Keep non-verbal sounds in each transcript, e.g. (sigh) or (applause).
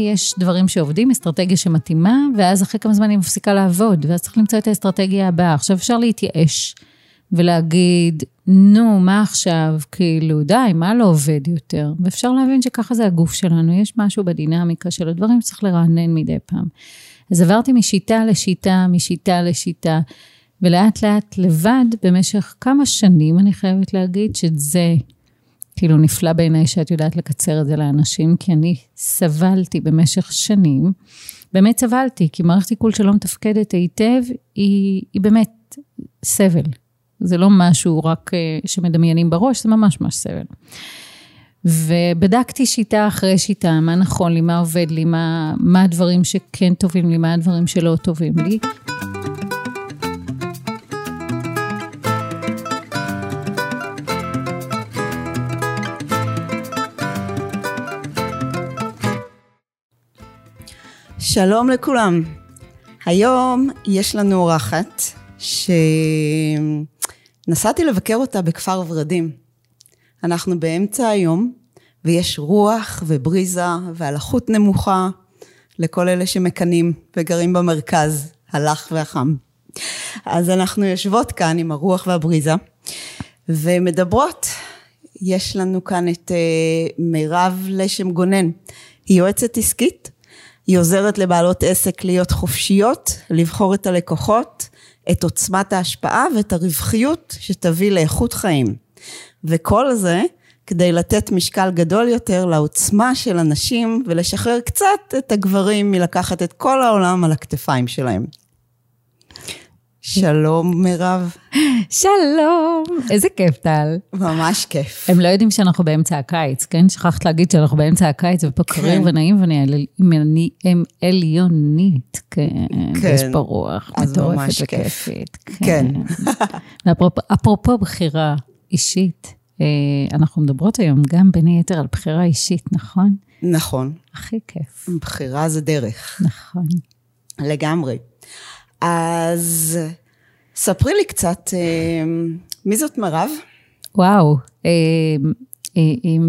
יש דברים שעובדים, אסטרטגיה שמתאימה, ואז אחרי כמה זמן היא מפסיקה לעבוד, ואז צריך למצוא את האסטרטגיה הבאה. עכשיו אפשר להתייאש ולהגיד, נו, מה עכשיו? כאילו, די, מה לא עובד יותר? ואפשר להבין שככה זה הגוף שלנו, יש משהו בדינמיקה של הדברים שצריך לרענן מדי פעם. אז עברתי משיטה לשיטה, משיטה לשיטה, ולאט לאט לבד, במשך כמה שנים, אני חייבת להגיד שזה כאילו נפלא בעיניי שאת יודעת לקצר את זה לאנשים, כי אני סבלתי במשך שנים. באמת סבלתי, כי מערכת עיכול שלא מתפקדת היטב, היא, היא באמת סבל. זה לא משהו רק אה, שמדמיינים בראש, זה ממש ממש סבל. ובדקתי שיטה אחרי שיטה, מה נכון לי, מה עובד לי, מה, מה הדברים שכן טובים לי, מה הדברים שלא טובים לי. שלום לכולם. היום יש לנו אורחת שנסעתי לבקר אותה בכפר ורדים. אנחנו באמצע היום ויש רוח ובריזה והלחות נמוכה לכל אלה שמקנאים וגרים במרכז, הלח והחם. אז אנחנו יושבות כאן עם הרוח והבריזה ומדברות. יש לנו כאן את אה, מירב לשם גונן. היא יועצת עסקית היא עוזרת לבעלות עסק להיות חופשיות, לבחור את הלקוחות, את עוצמת ההשפעה ואת הרווחיות שתביא לאיכות חיים. וכל זה כדי לתת משקל גדול יותר לעוצמה של הנשים ולשחרר קצת את הגברים מלקחת את כל העולם על הכתפיים שלהם. שלום מירב. שלום, איזה כיף טל. ממש כיף. הם לא יודעים שאנחנו באמצע הקיץ, כן? שכחת להגיד שאנחנו באמצע הקיץ ופה כן. קריר ונעים ואני הם עליונית, כן. כן. יש פה רוח מטורפת וכיפית. כן. ואפרופו בחירה אישית, אה, אנחנו מדברות היום גם בין היתר על בחירה אישית, נכון? נכון. הכי כיף. בחירה זה דרך. נכון. לגמרי. אז ספרי לי קצת, אה, מי זאת מירב? וואו, אה, אה,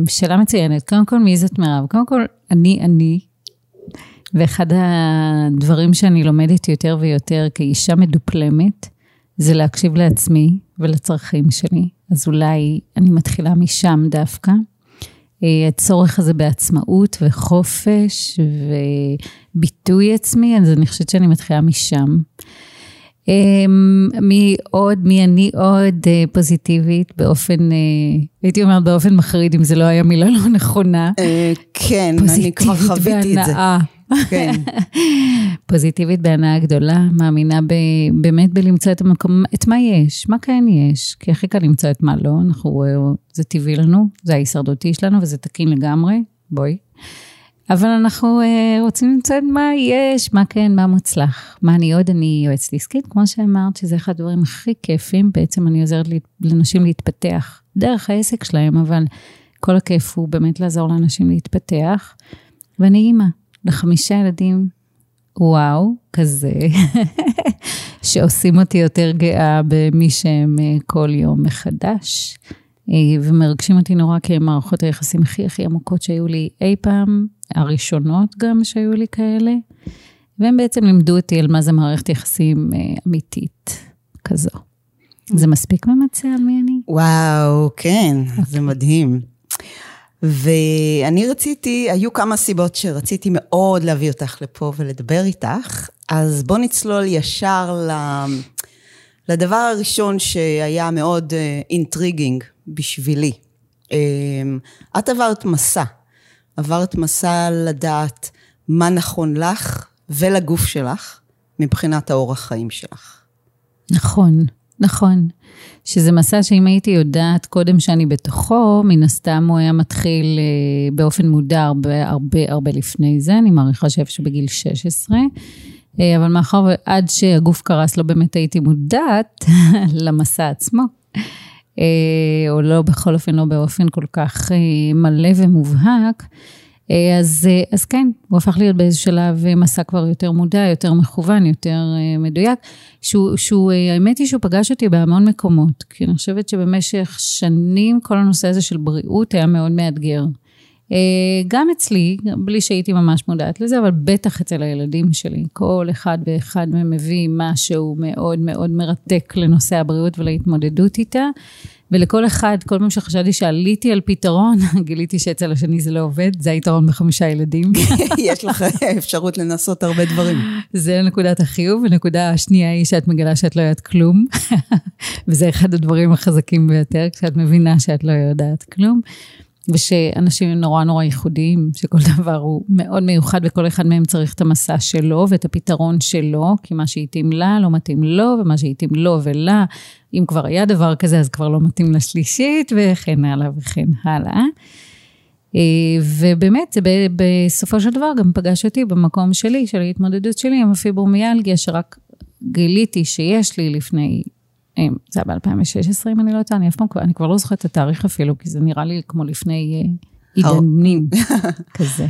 שאלה מצוינת. קודם כל, מי זאת מירב? קודם כל, אני אני, ואחד הדברים שאני לומדת יותר ויותר כאישה מדופלמת, זה להקשיב לעצמי ולצרכים שלי. אז אולי אני מתחילה משם דווקא. הצורך הזה בעצמאות וחופש וביטוי עצמי, אז אני חושבת שאני מתחילה משם. אמ, מי עוד, מי אני עוד אה, פוזיטיבית באופן, אה, הייתי אומרת באופן מחריד, אם זה לא היה מילה לא נכונה. אה, כן, אני כבר חוויתי את זה. כן. (laughs) פוזיטיבית בהנאה גדולה, מאמינה ב, באמת בלמצוא את המקום, את מה יש, מה כן יש, כי הכי קל למצוא את מה לא, אנחנו, זה טבעי לנו, זה ההישרדותי שלנו וזה תקין לגמרי, בואי. אבל אנחנו uh, רוצים למצוא מה יש, מה כן, מה מוצלח. מה אני עוד, אני יועצת עסקית, כמו שאמרת, שזה אחד הדברים הכי כיפים, בעצם אני עוזרת לנשים להתפתח דרך העסק שלהם, אבל כל הכיף הוא באמת לעזור לאנשים להתפתח. ואני אימא לחמישה ילדים, וואו, כזה, (laughs) שעושים אותי יותר גאה במי שהם uh, כל יום מחדש. אה, ומרגשים אותי נורא כי הם מערכות היחסים הכי הכי עמוקות שהיו לי אי פעם, הראשונות גם שהיו לי כאלה, והם בעצם לימדו אותי על מה זה מערכת יחסים אה, אמיתית כזו. זה מספיק ממצה על מי אני? וואו, כן, okay. זה מדהים. ואני רציתי, היו כמה סיבות שרציתי מאוד להביא אותך לפה ולדבר איתך, אז בוא נצלול ישר לדבר הראשון שהיה מאוד אינטריגינג uh, בשבילי. Um, את עברת מסע, עברת מסע לדעת מה נכון לך ולגוף שלך מבחינת האורח חיים שלך. נכון, נכון. שזה מסע שאם הייתי יודעת קודם שאני בתוכו, מן הסתם הוא היה מתחיל uh, באופן מודע הרבה הרבה הרבה לפני זה, אני מעריכה שאיפשהו בגיל 16. אה, אבל מאחר ועד שהגוף קרס לא באמת הייתי מודעת (laughs) למסע עצמו, אה, או לא, בכל אופן לא באופן כל כך אה, מלא ומובהק, אז, אז כן, הוא הפך להיות באיזשהו שלב מסע כבר יותר מודע, יותר מכוון, יותר מדויק, שהוא, שהוא, האמת היא שהוא פגש אותי בהמון מקומות, כי אני חושבת שבמשך שנים כל הנושא הזה של בריאות היה מאוד מאתגר. אה, גם אצלי, בלי שהייתי ממש מודעת לזה, אבל בטח אצל הילדים שלי. כל אחד ואחד מהם מביא משהו מאוד מאוד מרתק לנושא הבריאות ולהתמודדות איתה. ולכל אחד, כל פעם שחשבתי שעליתי על פתרון, (laughs) גיליתי שאצל השני זה לא עובד, זה היתרון בחמישה ילדים. (laughs) יש לך אפשרות לנסות הרבה דברים. זה נקודת החיוב, ונקודה השנייה היא שאת מגלה שאת לא יודעת כלום, (laughs) וזה אחד הדברים החזקים ביותר, כשאת מבינה שאת לא יודעת כלום. ושאנשים הם נורא נורא ייחודיים, שכל דבר הוא מאוד מיוחד וכל אחד מהם צריך את המסע שלו ואת הפתרון שלו, כי מה שהתאים לה לא מתאים לו, ומה שהתאים לו ולה, אם כבר היה דבר כזה אז כבר לא מתאים לשלישית, וכן הלאה וכן הלאה. אה, ובאמת, זה בסופו של דבר גם פגש אותי במקום שלי, של ההתמודדות שלי עם הפיברומיאלגיה, שרק גיליתי שיש לי לפני זה היה ב-2016, אם אני לא טועה, אני אף פעם, אני כבר לא זוכרת את התאריך אפילו, כי זה נראה לי כמו לפני אה, עידנים (laughs) כזה.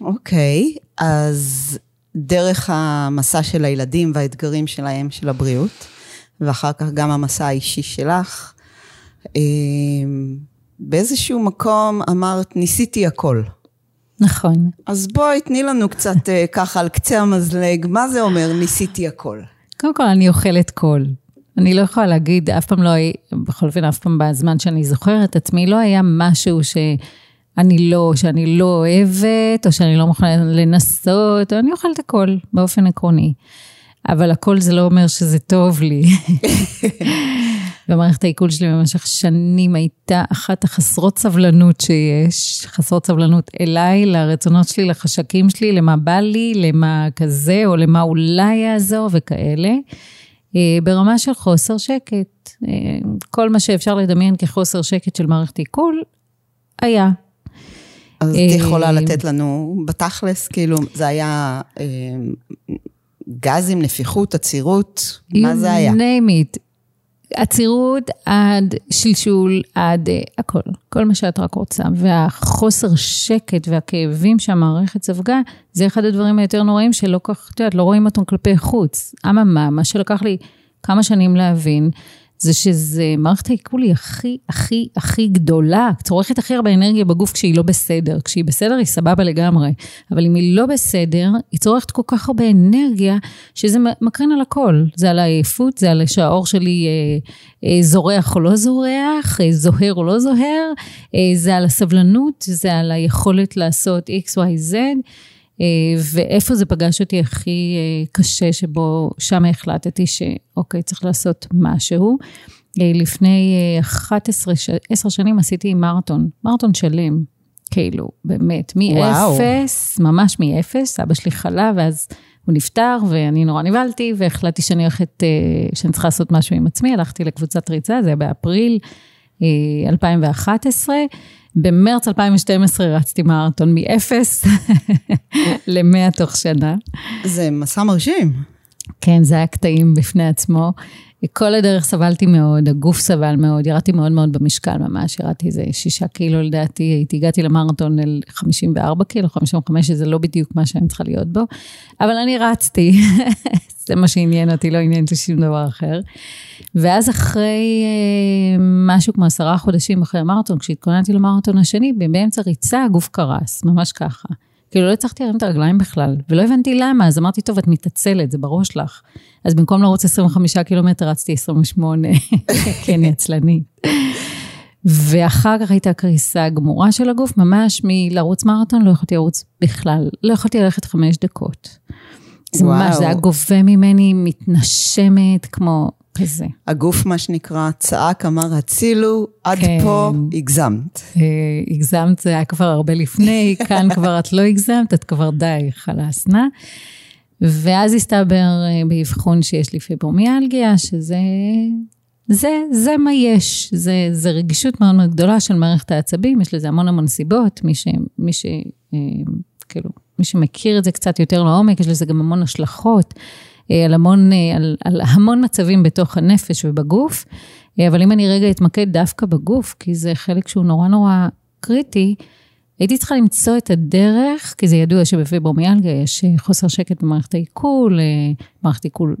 אוקיי, אז דרך המסע של הילדים והאתגרים שלהם, של הבריאות, ואחר כך גם המסע האישי שלך, אה, באיזשהו מקום אמרת, ניסיתי הכל. נכון. אז בואי, תני לנו קצת אה, ככה על קצה המזלג, מה זה אומר ניסיתי הכל? קודם כל, אני אוכלת קול. אני לא יכולה להגיד, אף פעם לא, בכל אופן, אף פעם בזמן שאני זוכרת את עצמי, לא היה משהו שאני לא, שאני לא אוהבת, או שאני לא מוכנה לנסות, או אני אוכלת הכל באופן עקרוני. אבל הכל זה לא אומר שזה טוב לי. (laughs) ומערכת העיכול שלי במשך שנים הייתה אחת החסרות סבלנות שיש, חסרות סבלנות אליי, לרצונות שלי, לחשקים שלי, למה בא לי, למה כזה, או למה אולי יעזור וכאלה. אה, ברמה של חוסר שקט. אה, כל מה שאפשר לדמיין כחוסר שקט של מערכת עיכול, היה. אז את אה, יכולה לתת לנו בתכלס, כאילו, זה היה גזים, נפיחות, עצירות, מה זה היה? You name it. עצירות עד שלשול, עד uh, הכל, כל מה שאת רק רוצה. והחוסר שקט והכאבים שהמערכת ספגה, זה אחד הדברים היותר נוראים שלא כך, את יודעת, לא רואים אותם כלפי חוץ. אממה, מה שלקח לי כמה שנים להבין, זה שזה מערכת העיכול היא הכי, הכי, הכי גדולה, צורכת הכי הרבה אנרגיה בגוף כשהיא לא בסדר. כשהיא בסדר היא סבבה לגמרי, אבל אם היא לא בסדר, היא צורכת כל כך הרבה אנרגיה, שזה מקרין על הכל. זה על העייפות, זה על שהאור שלי אה, אה, זורח או לא זורח, אה, זוהר או לא זוהר, אה, זה על הסבלנות, זה על היכולת לעשות x, y, z. אה, ואיפה זה פגש אותי הכי אה, קשה, שבו שם החלטתי שאוקיי, צריך לעשות משהו. אה, לפני 11, 10 שנים עשיתי מרתון, מרתון שלם, כאילו, באמת, מאפס, ממש מאפס, אבא שלי חלה, ואז הוא נפטר, ואני נורא נבהלתי, והחלטתי שאני הולכת, שאני צריכה לעשות משהו עם עצמי, הלכתי לקבוצת ריצה, זה היה באפריל 2011. במרץ 2012 רצתי מרתון מ-0 (laughs) ל-100 תוך שנה. זה מסע מרשים. כן, זה היה קטעים בפני עצמו. כל הדרך סבלתי מאוד, הגוף סבל מאוד, ירדתי מאוד מאוד במשקל ממש, ירדתי איזה שישה קילו לדעתי, הייתי, הגעתי למרתון אל 54 קילו, 55, שזה לא בדיוק מה שאני צריכה להיות בו, אבל אני רצתי, (laughs) זה מה שעניין אותי, לא עניין אותי שום דבר אחר. ואז אחרי אה, משהו כמו עשרה חודשים אחרי המרתון, כשהתכוננתי למרתון השני, באמצע ריצה הגוף קרס, ממש ככה. כאילו לא הצלחתי להרים את הרגליים בכלל, ולא הבנתי למה, אז אמרתי, טוב, את מתעצלת, זה בראש לך. אז במקום לרוץ 25 קילומטר, רצתי 28, (laughs) כן, היא עצלנית. ואחר כך הייתה קריסה גמורה של הגוף, ממש מלרוץ מרתון, לא יכולתי לרוץ בכלל, לא יכולתי ללכת חמש דקות. זה וואו. ממש, זה היה גובה ממני, מתנשמת, כמו כזה. הגוף, מה שנקרא, צעק, אמר, הצילו, עד כן. פה הגזמת. אה, הגזמת, זה היה כבר הרבה לפני, (laughs) כאן כבר את לא הגזמת, את כבר די, חלאס נא. ואז הסתבר אה, באבחון שיש לי פיברומיאלגיה, שזה... זה, זה מה יש, זה, זה רגישות מאוד מאוד גדולה של מערכת העצבים, יש לזה המון המון סיבות, מי ש... מי ש אה, כאילו, מי שמכיר את זה קצת יותר לעומק, יש לזה גם המון השלכות. אה, על המון, אה, על, על המון מצבים בתוך הנפש ובגוף, אה, אבל אם אני רגע אתמקד דווקא בגוף, כי זה חלק שהוא נורא נורא קריטי, הייתי צריכה למצוא את הדרך, כי זה ידוע שבפיברומיאלגיה יש חוסר שקט במערכת העיכול, מערכת עיכול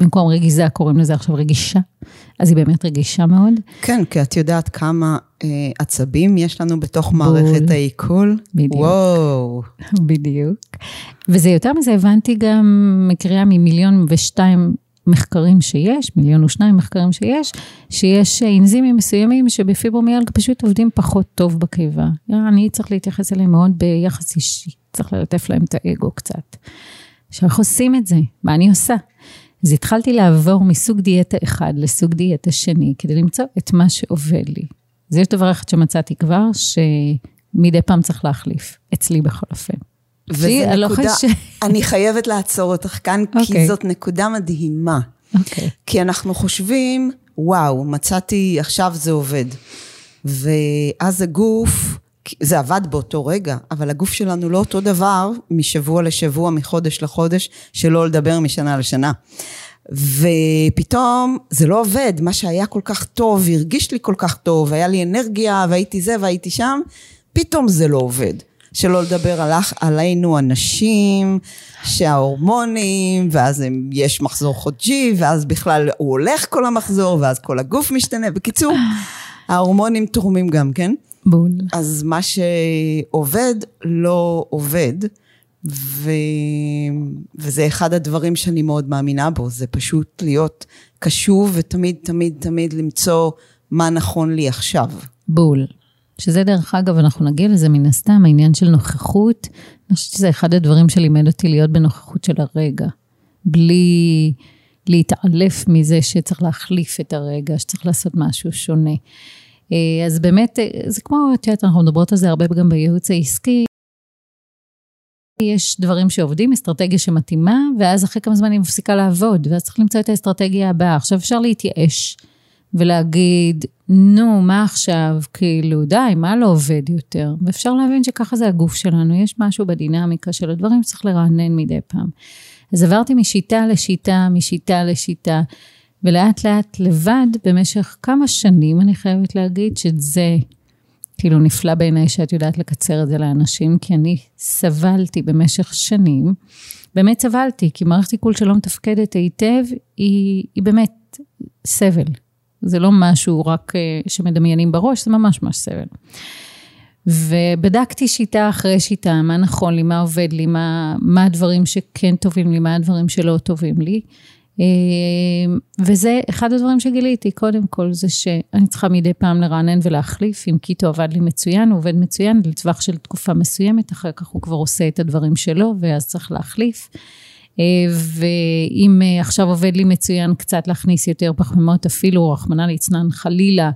במקום רגיזה קוראים לזה עכשיו רגישה, אז היא באמת רגישה מאוד. כן, כי את יודעת כמה אה, עצבים יש לנו בתוך מערכת העיכול. בדיוק. וואו. (laughs) בדיוק. וזה יותר מזה, הבנתי גם מקריאה ממיליון ושתיים מחקרים שיש, מיליון ושניים מחקרים שיש, שיש אנזימים מסוימים שבפיברומיאלגיה פשוט עובדים פחות טוב בקיבה. אני צריך להתייחס אליהם מאוד ביחס אישי, צריך ללטף להם את האגו קצת. שאנחנו עושים את זה, מה אני עושה? אז התחלתי לעבור מסוג דיאטה אחד לסוג דיאטה שני, כדי למצוא את מה שעובד לי. אז יש דבר אחד שמצאתי כבר, שמדי פעם צריך להחליף, אצלי בכל אופן. וזה לא נקודה, חש- אני חייבת לעצור אותך כאן, כי אוקיי. זאת נקודה מדהימה. אוקיי. כי אנחנו חושבים, וואו, מצאתי, עכשיו זה עובד. ואז הגוף, זה עבד באותו רגע, אבל הגוף שלנו לא אותו דבר משבוע לשבוע, מחודש לחודש, שלא לדבר משנה לשנה. ופתאום זה לא עובד, מה שהיה כל כך טוב, הרגיש לי כל כך טוב, היה לי אנרגיה והייתי זה והייתי שם, פתאום זה לא עובד. שלא לדבר על, עלינו הנשים, שההורמונים, ואז הם, יש מחזור חודשי, ואז בכלל הוא הולך כל המחזור, ואז כל הגוף משתנה. בקיצור, ההורמונים תורמים גם כן. בול. אז מה שעובד לא עובד, ו... וזה אחד הדברים שאני מאוד מאמינה בו, זה פשוט להיות קשוב ותמיד תמיד תמיד למצוא מה נכון לי עכשיו. בול. שזה דרך אגב, אנחנו נגיע לזה מן הסתם, העניין של נוכחות. אני חושבת שזה אחד הדברים שלימד אותי להיות בנוכחות של הרגע. בלי להתעלף מזה שצריך להחליף את הרגע, שצריך לעשות משהו שונה. אה, אז באמת, אה, זה כמו, את יודעת, אנחנו מדברות על זה הרבה גם בייעוץ העסקי. יש דברים שעובדים, אסטרטגיה שמתאימה, ואז אחרי כמה זמן היא מפסיקה לעבוד, ואז צריך למצוא את האסטרטגיה הבאה. עכשיו אפשר להתייאש ולהגיד, נו, מה עכשיו? כאילו, די, מה לא עובד יותר? ואפשר להבין שככה זה הגוף שלנו, יש משהו בדינמיקה של הדברים שצריך לרענן מדי פעם. אז עברתי משיטה לשיטה, משיטה לשיטה, ולאט לאט לבד, במשך כמה שנים, אני חייבת להגיד שזה כאילו נפלא בעיניי שאת יודעת לקצר את זה לאנשים, כי אני סבלתי במשך שנים, באמת סבלתי, כי מערכת עיכול שלא מתפקדת היטב, היא, היא באמת סבל. זה לא משהו רק אה, שמדמיינים בראש, זה ממש ממש סבל. ובדקתי שיטה אחרי שיטה, מה נכון לי, מה עובד לי, מה, מה הדברים שכן טובים לי, מה הדברים שלא טובים לי. אה, וזה אחד הדברים שגיליתי, קודם כל, זה שאני צריכה מדי פעם לרענן ולהחליף, אם קיטו עבד לי מצוין, הוא עובד מצוין לטווח של תקופה מסוימת, אחר כך הוא כבר עושה את הדברים שלו, ואז צריך להחליף. אה, ואם אה, עכשיו עובד לי מצוין קצת להכניס יותר פחמימות, אפילו רחמנא ליצנן חלילה,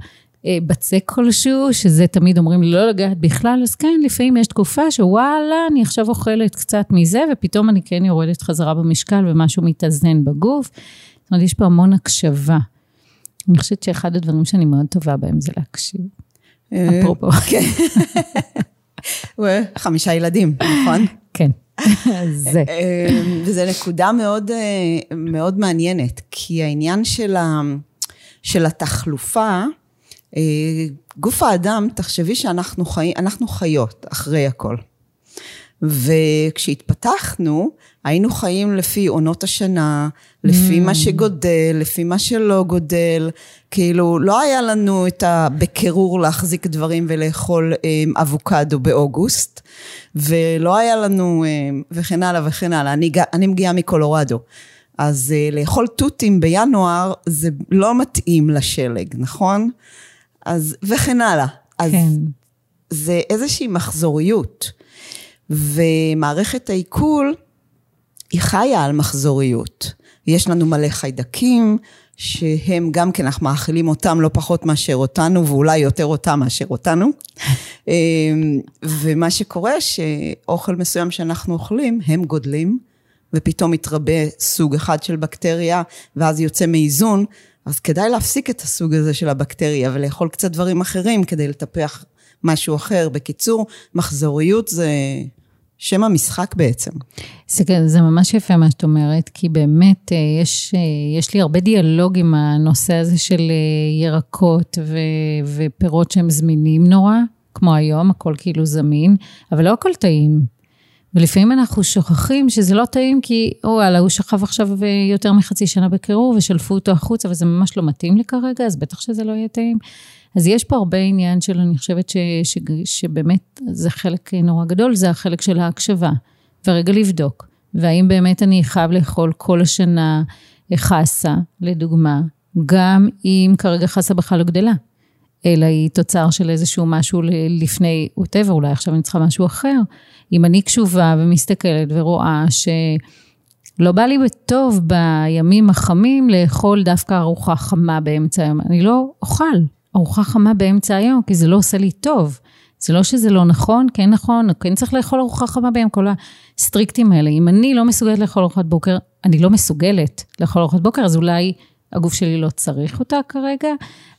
בצק כלשהו, שזה תמיד אומרים לי לא לגעת בכלל, אז כן, לפעמים יש תקופה שוואלה, אני עכשיו אוכלת קצת מזה, ופתאום אני כן יורדת חזרה במשקל ומשהו מתאזן בגוף. זאת אומרת, יש פה המון הקשבה. אני חושבת שאחד הדברים שאני מאוד טובה בהם זה להקשיב. אפרופו. כן. (laughs) חמישה ילדים, נכון? (laughs) כן. זה. וזו נקודה מאוד, מאוד מעניינת, כי העניין של, ה, של התחלופה, גוף האדם, תחשבי שאנחנו חי, אנחנו חיות אחרי הכל. וכשהתפתחנו, היינו חיים לפי עונות השנה, לפי mm. מה שגודל, לפי מה שלא גודל, כאילו לא היה לנו את ה... בקירור להחזיק דברים ולאכול um, אבוקדו באוגוסט, ולא היה לנו, um, וכן הלאה וכן הלאה. אני, אני מגיעה מקולורדו. אז uh, לאכול תותים בינואר זה לא מתאים לשלג, נכון? אז, וכן הלאה. אז כן. זה איזושהי מחזוריות. ומערכת העיכול היא חיה על מחזוריות. יש לנו מלא חיידקים, שהם גם כן, אנחנו מאכילים אותם לא פחות מאשר אותנו, ואולי יותר אותם מאשר אותנו. (laughs) ומה שקורה, שאוכל מסוים שאנחנו אוכלים, הם גודלים, ופתאום מתרבה סוג אחד של בקטריה, ואז יוצא מאיזון, אז כדאי להפסיק את הסוג הזה של הבקטריה, ולאכול קצת דברים אחרים כדי לטפח משהו אחר. בקיצור, מחזוריות זה שם המשחק בעצם. זה, זה ממש יפה מה שאת אומרת, כי באמת יש, יש לי הרבה דיאלוג עם הנושא הזה של ירקות ו, ופירות שהם זמינים נורא, כמו היום, הכל כאילו זמין, אבל לא הכל טעים. ולפעמים אנחנו שוכחים שזה לא טעים כי, וואלה, הוא שכב עכשיו יותר מחצי שנה בקירור ושלפו אותו החוצה וזה ממש לא מתאים לי כרגע, אז בטח שזה לא יהיה טעים. אז יש פה הרבה עניין של, אני חושבת ש, ש, שבאמת זה חלק נורא גדול, זה החלק של ההקשבה. ורגע לבדוק, והאם באמת אני חייב לאכול כל השנה חסה, לדוגמה, גם אם כרגע חסה בכלל לא גדלה, אלא היא תוצר של איזשהו משהו לפני, ווטאבר, אולי עכשיו אני צריכה משהו אחר. אם אני קשובה ומסתכלת ורואה שלא בא לי בטוב בימים החמים לאכול דווקא ארוחה חמה באמצע היום, אני לא אוכל ארוחה חמה באמצע היום, כי זה לא עושה לי טוב. זה לא שזה לא נכון, כן נכון, כן צריך לאכול ארוחה חמה ביום, כל הסטריקטים האלה. אם אני לא מסוגלת לאכול ארוחת בוקר, אני לא מסוגלת לאכול ארוחת בוקר, אז אולי הגוף שלי לא צריך אותה כרגע.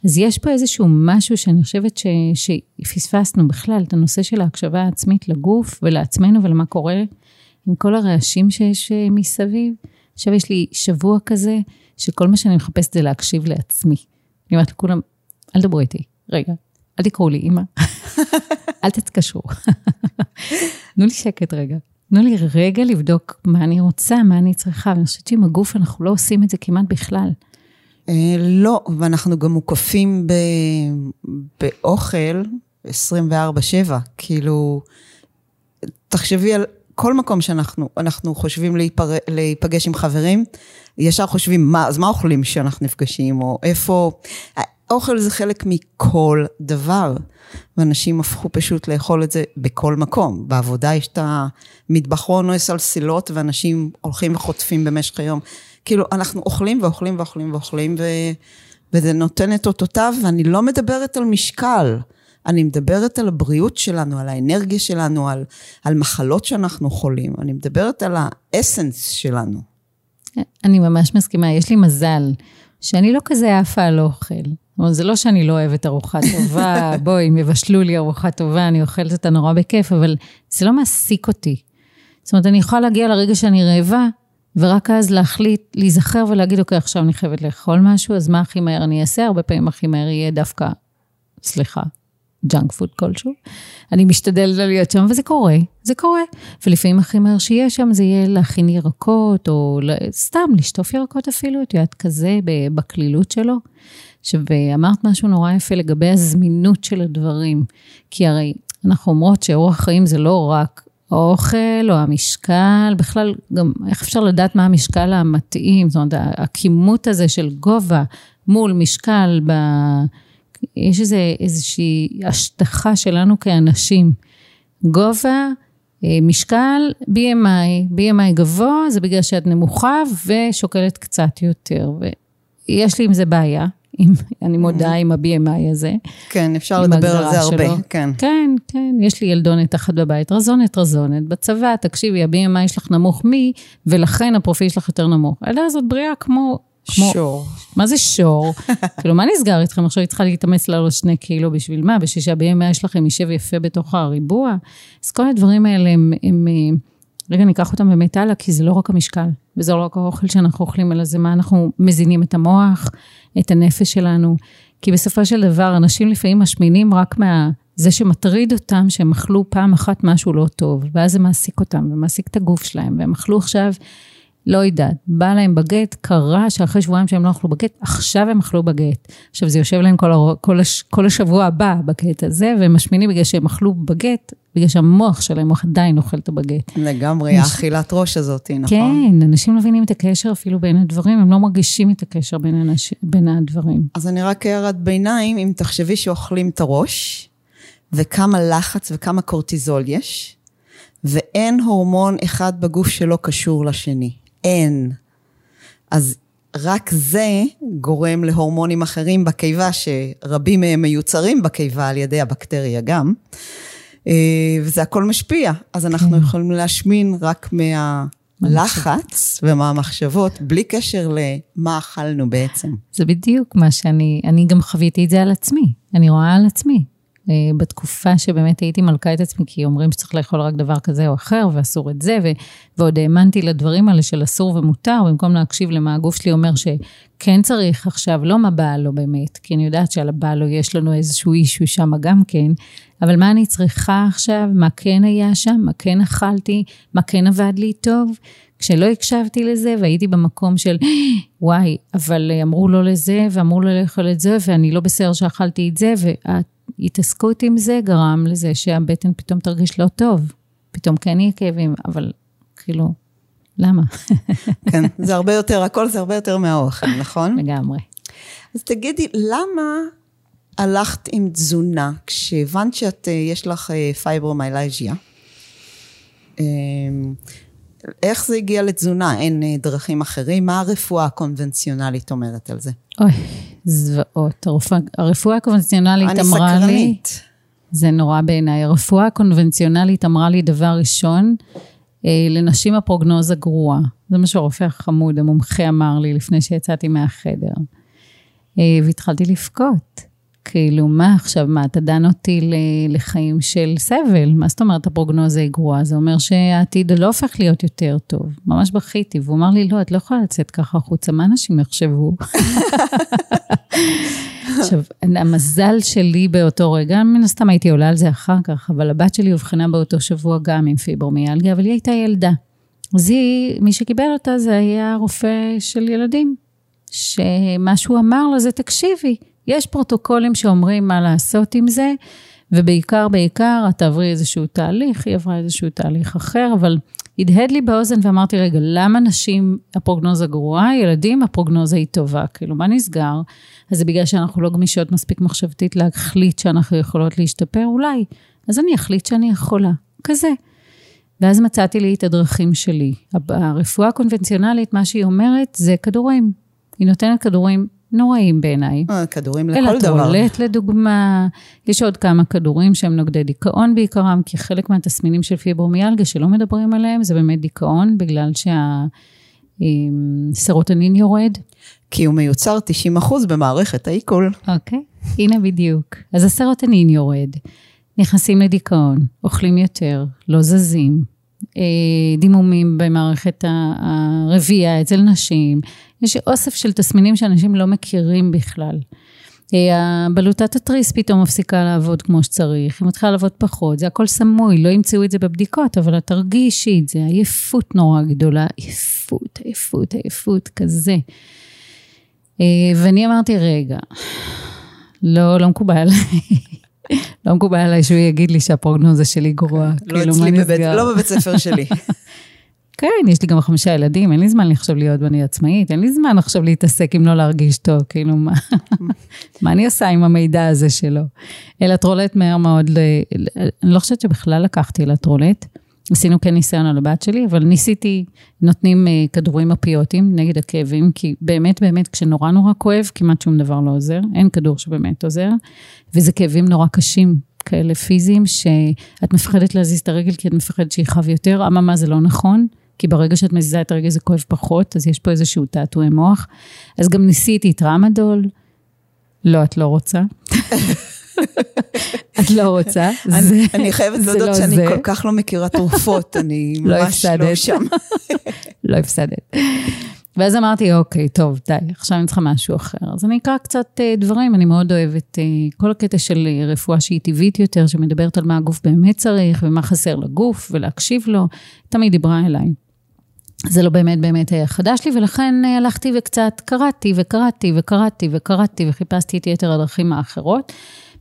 אז יש פה איזשהו משהו שאני חושבת ש, שפספסנו בכלל, את הנושא של ההקשבה העצמית לגוף ולעצמנו ולמה קורה עם כל הרעשים שיש אה, מסביב. עכשיו יש לי שבוע כזה, שכל מה שאני מחפשת זה להקשיב לעצמי. אני אומרת לכולם, אל תדברו איתי, רגע, אל תקראו לי אימא, (laughs) אל תתקשרו. (laughs) תנו לי שקט רגע. תנו לי רגע לבדוק מה אני רוצה, מה אני צריכה, ואני חושבת שעם הגוף אנחנו לא עושים את זה כמעט בכלל. אה, לא, ואנחנו גם מוקפים באוכל 24-7, כאילו, תחשבי על כל מקום שאנחנו אנחנו חושבים להיפר, להיפגש עם חברים, ישר חושבים, מה, אז מה אוכלים כשאנחנו נפגשים, או איפה... אוכל זה חלק מכל דבר, ואנשים הפכו פשוט לאכול את זה בכל מקום. בעבודה יש את המטבחון או סלסילות, ואנשים הולכים וחוטפים במשך היום. כאילו, אנחנו אוכלים ואוכלים ואוכלים ואוכלים, ו... וזה נותן את אותותיו, ואני לא מדברת על משקל. אני מדברת על הבריאות שלנו, על האנרגיה שלנו, על, על מחלות שאנחנו חולים. אני מדברת על האסנס שלנו. אני ממש מסכימה, יש לי מזל שאני לא כזה עפה על אוכל. זה לא שאני לא אוהבת ארוחה טובה, (laughs) בואי, אם יבשלו לי ארוחה טובה, אני אוכלת אותה נורא בכיף, אבל זה לא מעסיק אותי. זאת אומרת, אני יכולה להגיע לרגע שאני רעבה, ורק אז להחליט, להיזכר ולהגיד, אוקיי, עכשיו אני חייבת לאכול משהו, אז מה הכי מהר אני אעשה? הרבה פעמים הכי מהר יהיה דווקא, סליחה, ג'אנק פוד כלשהו. אני משתדלת לא להיות שם, וזה קורה, זה קורה. ולפעמים הכי מהר שיהיה שם זה יהיה להכין ירקות, או סתם לשטוף ירקות אפילו, את יודעת, כזה, בקלילות שלו. עכשיו, אמרת משהו נורא יפה לגבי הזמינות של הדברים. כי הרי אנחנו אומרות שאורח חיים זה לא רק האוכל או המשקל, בכלל גם איך אפשר לדעת מה המשקל המתאים, זאת אומרת, הכימות הזה של גובה מול משקל, ב... יש איזה, איזושהי השטחה שלנו כאנשים. גובה, אה, משקל, BMI, BMI גבוה זה בגלל שאת נמוכה ושוקלת קצת יותר. ויש לי עם זה בעיה, עם, אני מודה עם ה-BMI הזה. כן, אפשר לדבר על זה הרבה, כן. כן, כן, יש לי ילדונת אחת בבית, רזונת, רזונת, בצבא, תקשיבי, ה-BMI שלך נמוך מי, ולכן הפרופיל שלך יותר נמוך. אלא זאת בריאה כמו... כמו, שור. מה זה שור? (laughs) כאילו, מה נסגר איתכם? עכשיו היא צריכה להתאמץ לעלות שני קילו בשביל מה? בשביל שה-BMI שלכם יישב יפה בתוך הריבוע? אז כל הדברים האלה הם, הם, הם רגע, ניקח אותם באמת הלאה, כי זה לא רק המשקל, וזה לא רק האוכל שאנחנו אוכלים, אלא זה מה אנחנו מזינים את המוח, את הנפש שלנו. כי בסופו של דבר, אנשים לפעמים משמינים רק מה... זה שמטריד אותם שהם אכלו פעם אחת משהו לא טוב, ואז זה מעסיק אותם, ומעסיק את הגוף שלהם, והם אכלו עכשיו לא יודעת, בא להם בגט, קרה שאחרי שבועיים שהם לא אכלו בגט, עכשיו הם אכלו בגט. עכשיו זה יושב להם כל, הר... כל, הש... כל השבוע הבא בגט הזה, והם משמינים בגלל שהם אכלו בגט, בגלל שהמוח שלהם עדיין אוכל את הבגט. לגמרי, אנש... האכילת ראש הזאת, נכון? כן, אנשים לא מבינים את הקשר אפילו בין הדברים, הם לא מרגישים את הקשר בין, אנש... בין הדברים. אז אני רק הערת ביניים, אם תחשבי שאוכלים את הראש, וכמה לחץ וכמה קורטיזול יש, ואין הורמון אחד בגוף שלא קשור לשני. אין. אז רק זה גורם להורמונים אחרים בקיבה, שרבים מהם מיוצרים בקיבה על ידי הבקטריה גם, אה, וזה הכל משפיע. אז אנחנו כן. יכולים להשמין רק מהלחץ ומהמחשבות, בלי קשר למה אכלנו בעצם. זה בדיוק מה שאני, אני גם חוויתי את זה על עצמי, אני רואה על עצמי. אה, בתקופה שבאמת הייתי מלכה את עצמי, כי אומרים שצריך לאכול רק דבר כזה או אחר, ואסור את זה, ו- ועוד האמנתי לדברים האלה של אסור ומותר, במקום להקשיב למה הגוף שלי אומר שכן צריך עכשיו, לא מה בא לו באמת, כי אני יודעת שעל הבא לו יש לנו איזשהו אישו שם גם כן, אבל מה אני צריכה עכשיו, מה כן היה שם, מה כן אכלתי, מה כן עבד לי טוב. כשלא הקשבתי לזה והייתי במקום של וואי, אבל אמרו לא לזה ואמרו לא לאכול את זה ואני לא בסדר שאכלתי את זה וההתעסקות עם זה גרם לזה שהבטן פתאום תרגיש לא טוב. פתאום כן יהיה כאבים, אבל כאילו, למה? (laughs) כן, זה הרבה יותר, הכל זה הרבה יותר מהאוכל, נכון? לגמרי. אז תגידי, למה הלכת עם תזונה כשהבנת שאת, אה, יש לך פייברומיילג'יה? אמ, איך זה הגיע לתזונה? אין אה, דרכים אחרים? מה הרפואה הקונבנציונלית אומרת על זה? אוי, זוועות. הרפואה, הרפואה הקונבנציונלית אמרה לי... אני סקרנית. זה נורא בעיניי. הרפואה הקונבנציונלית אמרה לי דבר ראשון, אה, לנשים הפרוגנוזה גרועה. זה מה שהרופא החמוד, המומחה אמר לי לפני שיצאתי מהחדר. אה, והתחלתי לבכות. כאילו, מה עכשיו, מה, אתה דן אותי לחיים של סבל? מה זאת אומרת הפרוגנוזה היא גרועה? זה אומר שהעתיד לא הופך להיות יותר טוב. ממש בכיתי, והוא אמר לי, לא, את לא יכולה לצאת ככה החוצה, מה אנשים יחשבו? (laughs) עכשיו, המזל שלי באותו רגע, מן הסתם הייתי עולה על זה אחר כך, אבל הבת שלי אובחנה באותו שבוע גם עם פיברומיאלגיה, אבל היא הייתה ילדה. אז היא, מי שקיבל אותה זה היה רופא של ילדים, שמה שהוא אמר לה זה, תקשיבי, יש פרוטוקולים שאומרים מה לעשות עם זה, ובעיקר, בעיקר, את תעברי איזשהו תהליך, היא עברה איזשהו תהליך אחר, אבל הדהד לי באוזן ואמרתי, רגע, למה נשים הפרוגנוזה גרועה, ילדים הפרוגנוזה היא טובה, כאילו, מה נסגר? אז זה בגלל שאנחנו לא גמישות מספיק מחשבתית להחליט שאנחנו יכולות להשתפר? אולי. אז אני אחליט שאני יכולה, כזה. ואז מצאתי לי את הדרכים שלי. הרפואה הקונבנציונלית, מה שהיא אומרת זה כדורים. היא נותנת כדורים נוראים בעיניי. אה, כדורים לכל דבר. אלטרולט לדוגמה, יש עוד כמה כדורים שהם נוגדי דיכאון בעיקרם, כי חלק מהתסמינים של פיברומיאלגיה שלא מדברים עליהם, זה באמת דיכאון, בגלל שהסרוטנין יורד. כי הוא מיוצר 90% במערכת העיכול. אוקיי, הנה בדיוק. אז הסרוטנין יורד, נכנסים לדיכאון, אוכלים יותר, לא זזים, אה, דימומים במערכת הרבייה אצל נשים, יש אוסף של תסמינים שאנשים לא מכירים בכלל. אה, בלוטת התריס פתאום מפסיקה לעבוד כמו שצריך, היא מתחילה לעבוד פחות, זה הכל סמוי, לא ימצאו את זה בבדיקות, אבל את תרגישי את זה, עייפות נורא גדולה, עייפות, עייפות, עייפות, כזה. אה, ואני אמרתי, רגע, לא, לא מקובל. (laughs) לא מקובל עליי שהוא יגיד לי שהפרוגנוזה שלי גרועה. לא כאילו, אצלי, בבית, לא בבית ספר שלי. (laughs) כן, יש לי גם חמישה ילדים, אין לי זמן עכשיו להיות ואני עצמאית, אין לי זמן עכשיו להתעסק אם לא להרגיש טוב, כאילו, מה, (laughs) מה אני עושה עם המידע הזה שלו? אלטרולט מהר מאוד, אני לא חושבת שבכלל לקחתי אלטרולט. עשינו כן ניסיון על הבת שלי, אבל ניסיתי, נותנים אה, כדורים אפיוטיים נגד הכאבים, כי באמת, באמת, כשנורא נורא כואב, כמעט שום דבר לא עוזר, אין כדור שבאמת עוזר, וזה כאבים נורא קשים, כאלה פיזיים, שאת מפחדת להזיז את הרגל כי את מפחדת שיכאב יותר, אממה זה לא נכון, כי ברגע שאת מזיזה את הרגל זה כואב פחות, אז יש פה איזשהו תעתועי מוח. אז גם ניסיתי טראמדול, לא, את לא רוצה. (laughs) את לא רוצה. אני חייבת להודות לא שאני כל כך לא מכירה תרופות, אני (laughs) לא ממש לא שם. (laughs) לא הפסדת. ואז אמרתי, אוקיי, טוב, די, עכשיו אני צריכה משהו אחר. אז אני אקרא קצת אה, דברים, אני מאוד אוהבת אה, כל הקטע של אה, רפואה שהיא טבעית יותר, שמדברת על מה הגוף באמת צריך ומה חסר לגוף, ולהקשיב לו, תמיד דיברה אליי. זה לא באמת באמת היה חדש לי, ולכן הלכתי וקצת קראתי וקראתי וקראתי וקראתי וחיפשתי את יתר הדרכים האחרות.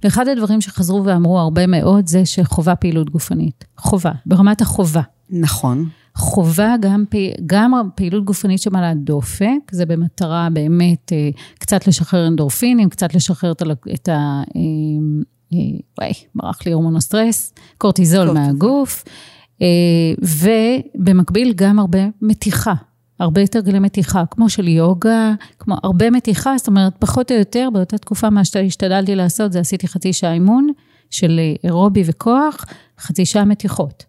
ואחד הדברים שחזרו ואמרו הרבה מאוד זה שחובה פעילות גופנית. חובה, ברמת החובה. נכון. חובה גם, גם פעילות גופנית שמעלה דופק, זה במטרה באמת אה, קצת לשחרר אנדורפינים, קצת לשחרר את ה... אה, אה, וואי, ברח לי הורמון הסטרס, קורטיזול קורטיזול. מהגוף, ובמקביל גם הרבה מתיחה. הרבה יותר גלי מתיחה, כמו של יוגה, כמו הרבה מתיחה, זאת אומרת, פחות או יותר, באותה תקופה מה שהשתדלתי לעשות, זה עשיתי חצי שעה אימון של אירובי וכוח, חצי שעה מתיחות.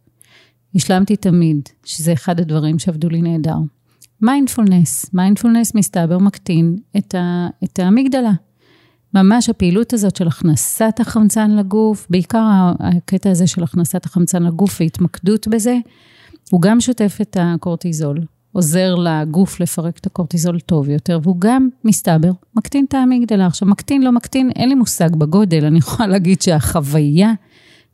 השלמתי תמיד, שזה אחד הדברים שעבדו לי נהדר. מיינדפולנס, מיינדפולנס מסתבר מקטין את, ה, את האמיגדלה. ממש הפעילות הזאת של הכנסת החמצן לגוף, בעיקר הקטע הזה של הכנסת החמצן לגוף והתמקדות בזה, הוא גם שוטף את הקורטיזול, עוזר לגוף לפרק את הקורטיזול טוב יותר, והוא גם, מסתבר, מקטין את האמיגדלה. עכשיו, מקטין, לא מקטין, אין לי מושג בגודל, אני יכולה (laughs) להגיד שהחוויה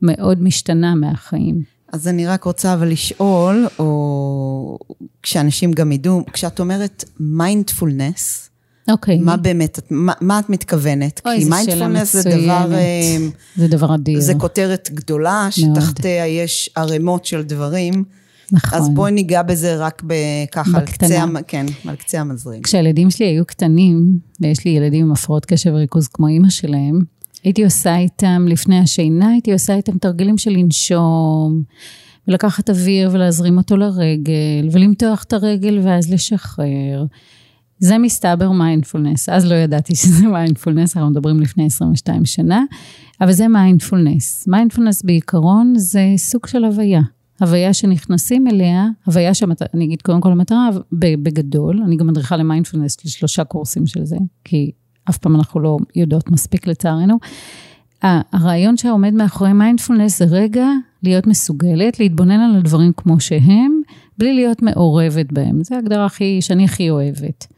מאוד משתנה מהחיים. אז אני רק רוצה אבל לשאול, או כשאנשים גם ידעו, כשאת אומרת מיינדפולנס, אוקיי. מה באמת, מה, מה את מתכוונת? אוי, כי מיינדפולנס זה. דבר, אה, זה דבר אדיר. זה כותרת גדולה. שתחתיה יש ערימות של דברים. נכון. אז בואי ניגע בזה רק ב- ככה, על. קצה, כן, על קצה המזלג. כשהילדים שלי היו קטנים, ויש לי ילדים עם הפרעות קשב וריכוז כמו אימא שלהם, הייתי עושה איתם, לפני השינה, הייתי עושה איתם תרגילים של לנשום, ולקחת אוויר ולהזרים אותו לרגל, ולמתוח את הרגל ואז לשחרר. זה מסתבר מיינדפולנס, אז לא ידעתי שזה מיינדפולנס, אנחנו מדברים לפני 22 שנה, אבל זה מיינדפולנס. מיינדפולנס בעיקרון זה סוג של הוויה. הוויה שנכנסים אליה, הוויה שהמטרה, אני אגיד קודם כל המטרה, בגדול, אני גם מדריכה למיינדפולנס לשלושה קורסים של זה, כי אף פעם אנחנו לא יודעות מספיק לצערנו. הרעיון שעומד מאחורי מיינדפולנס זה רגע להיות מסוגלת להתבונן על הדברים כמו שהם, בלי להיות מעורבת בהם. זו ההגדרה הכי, שאני הכי אוהבת.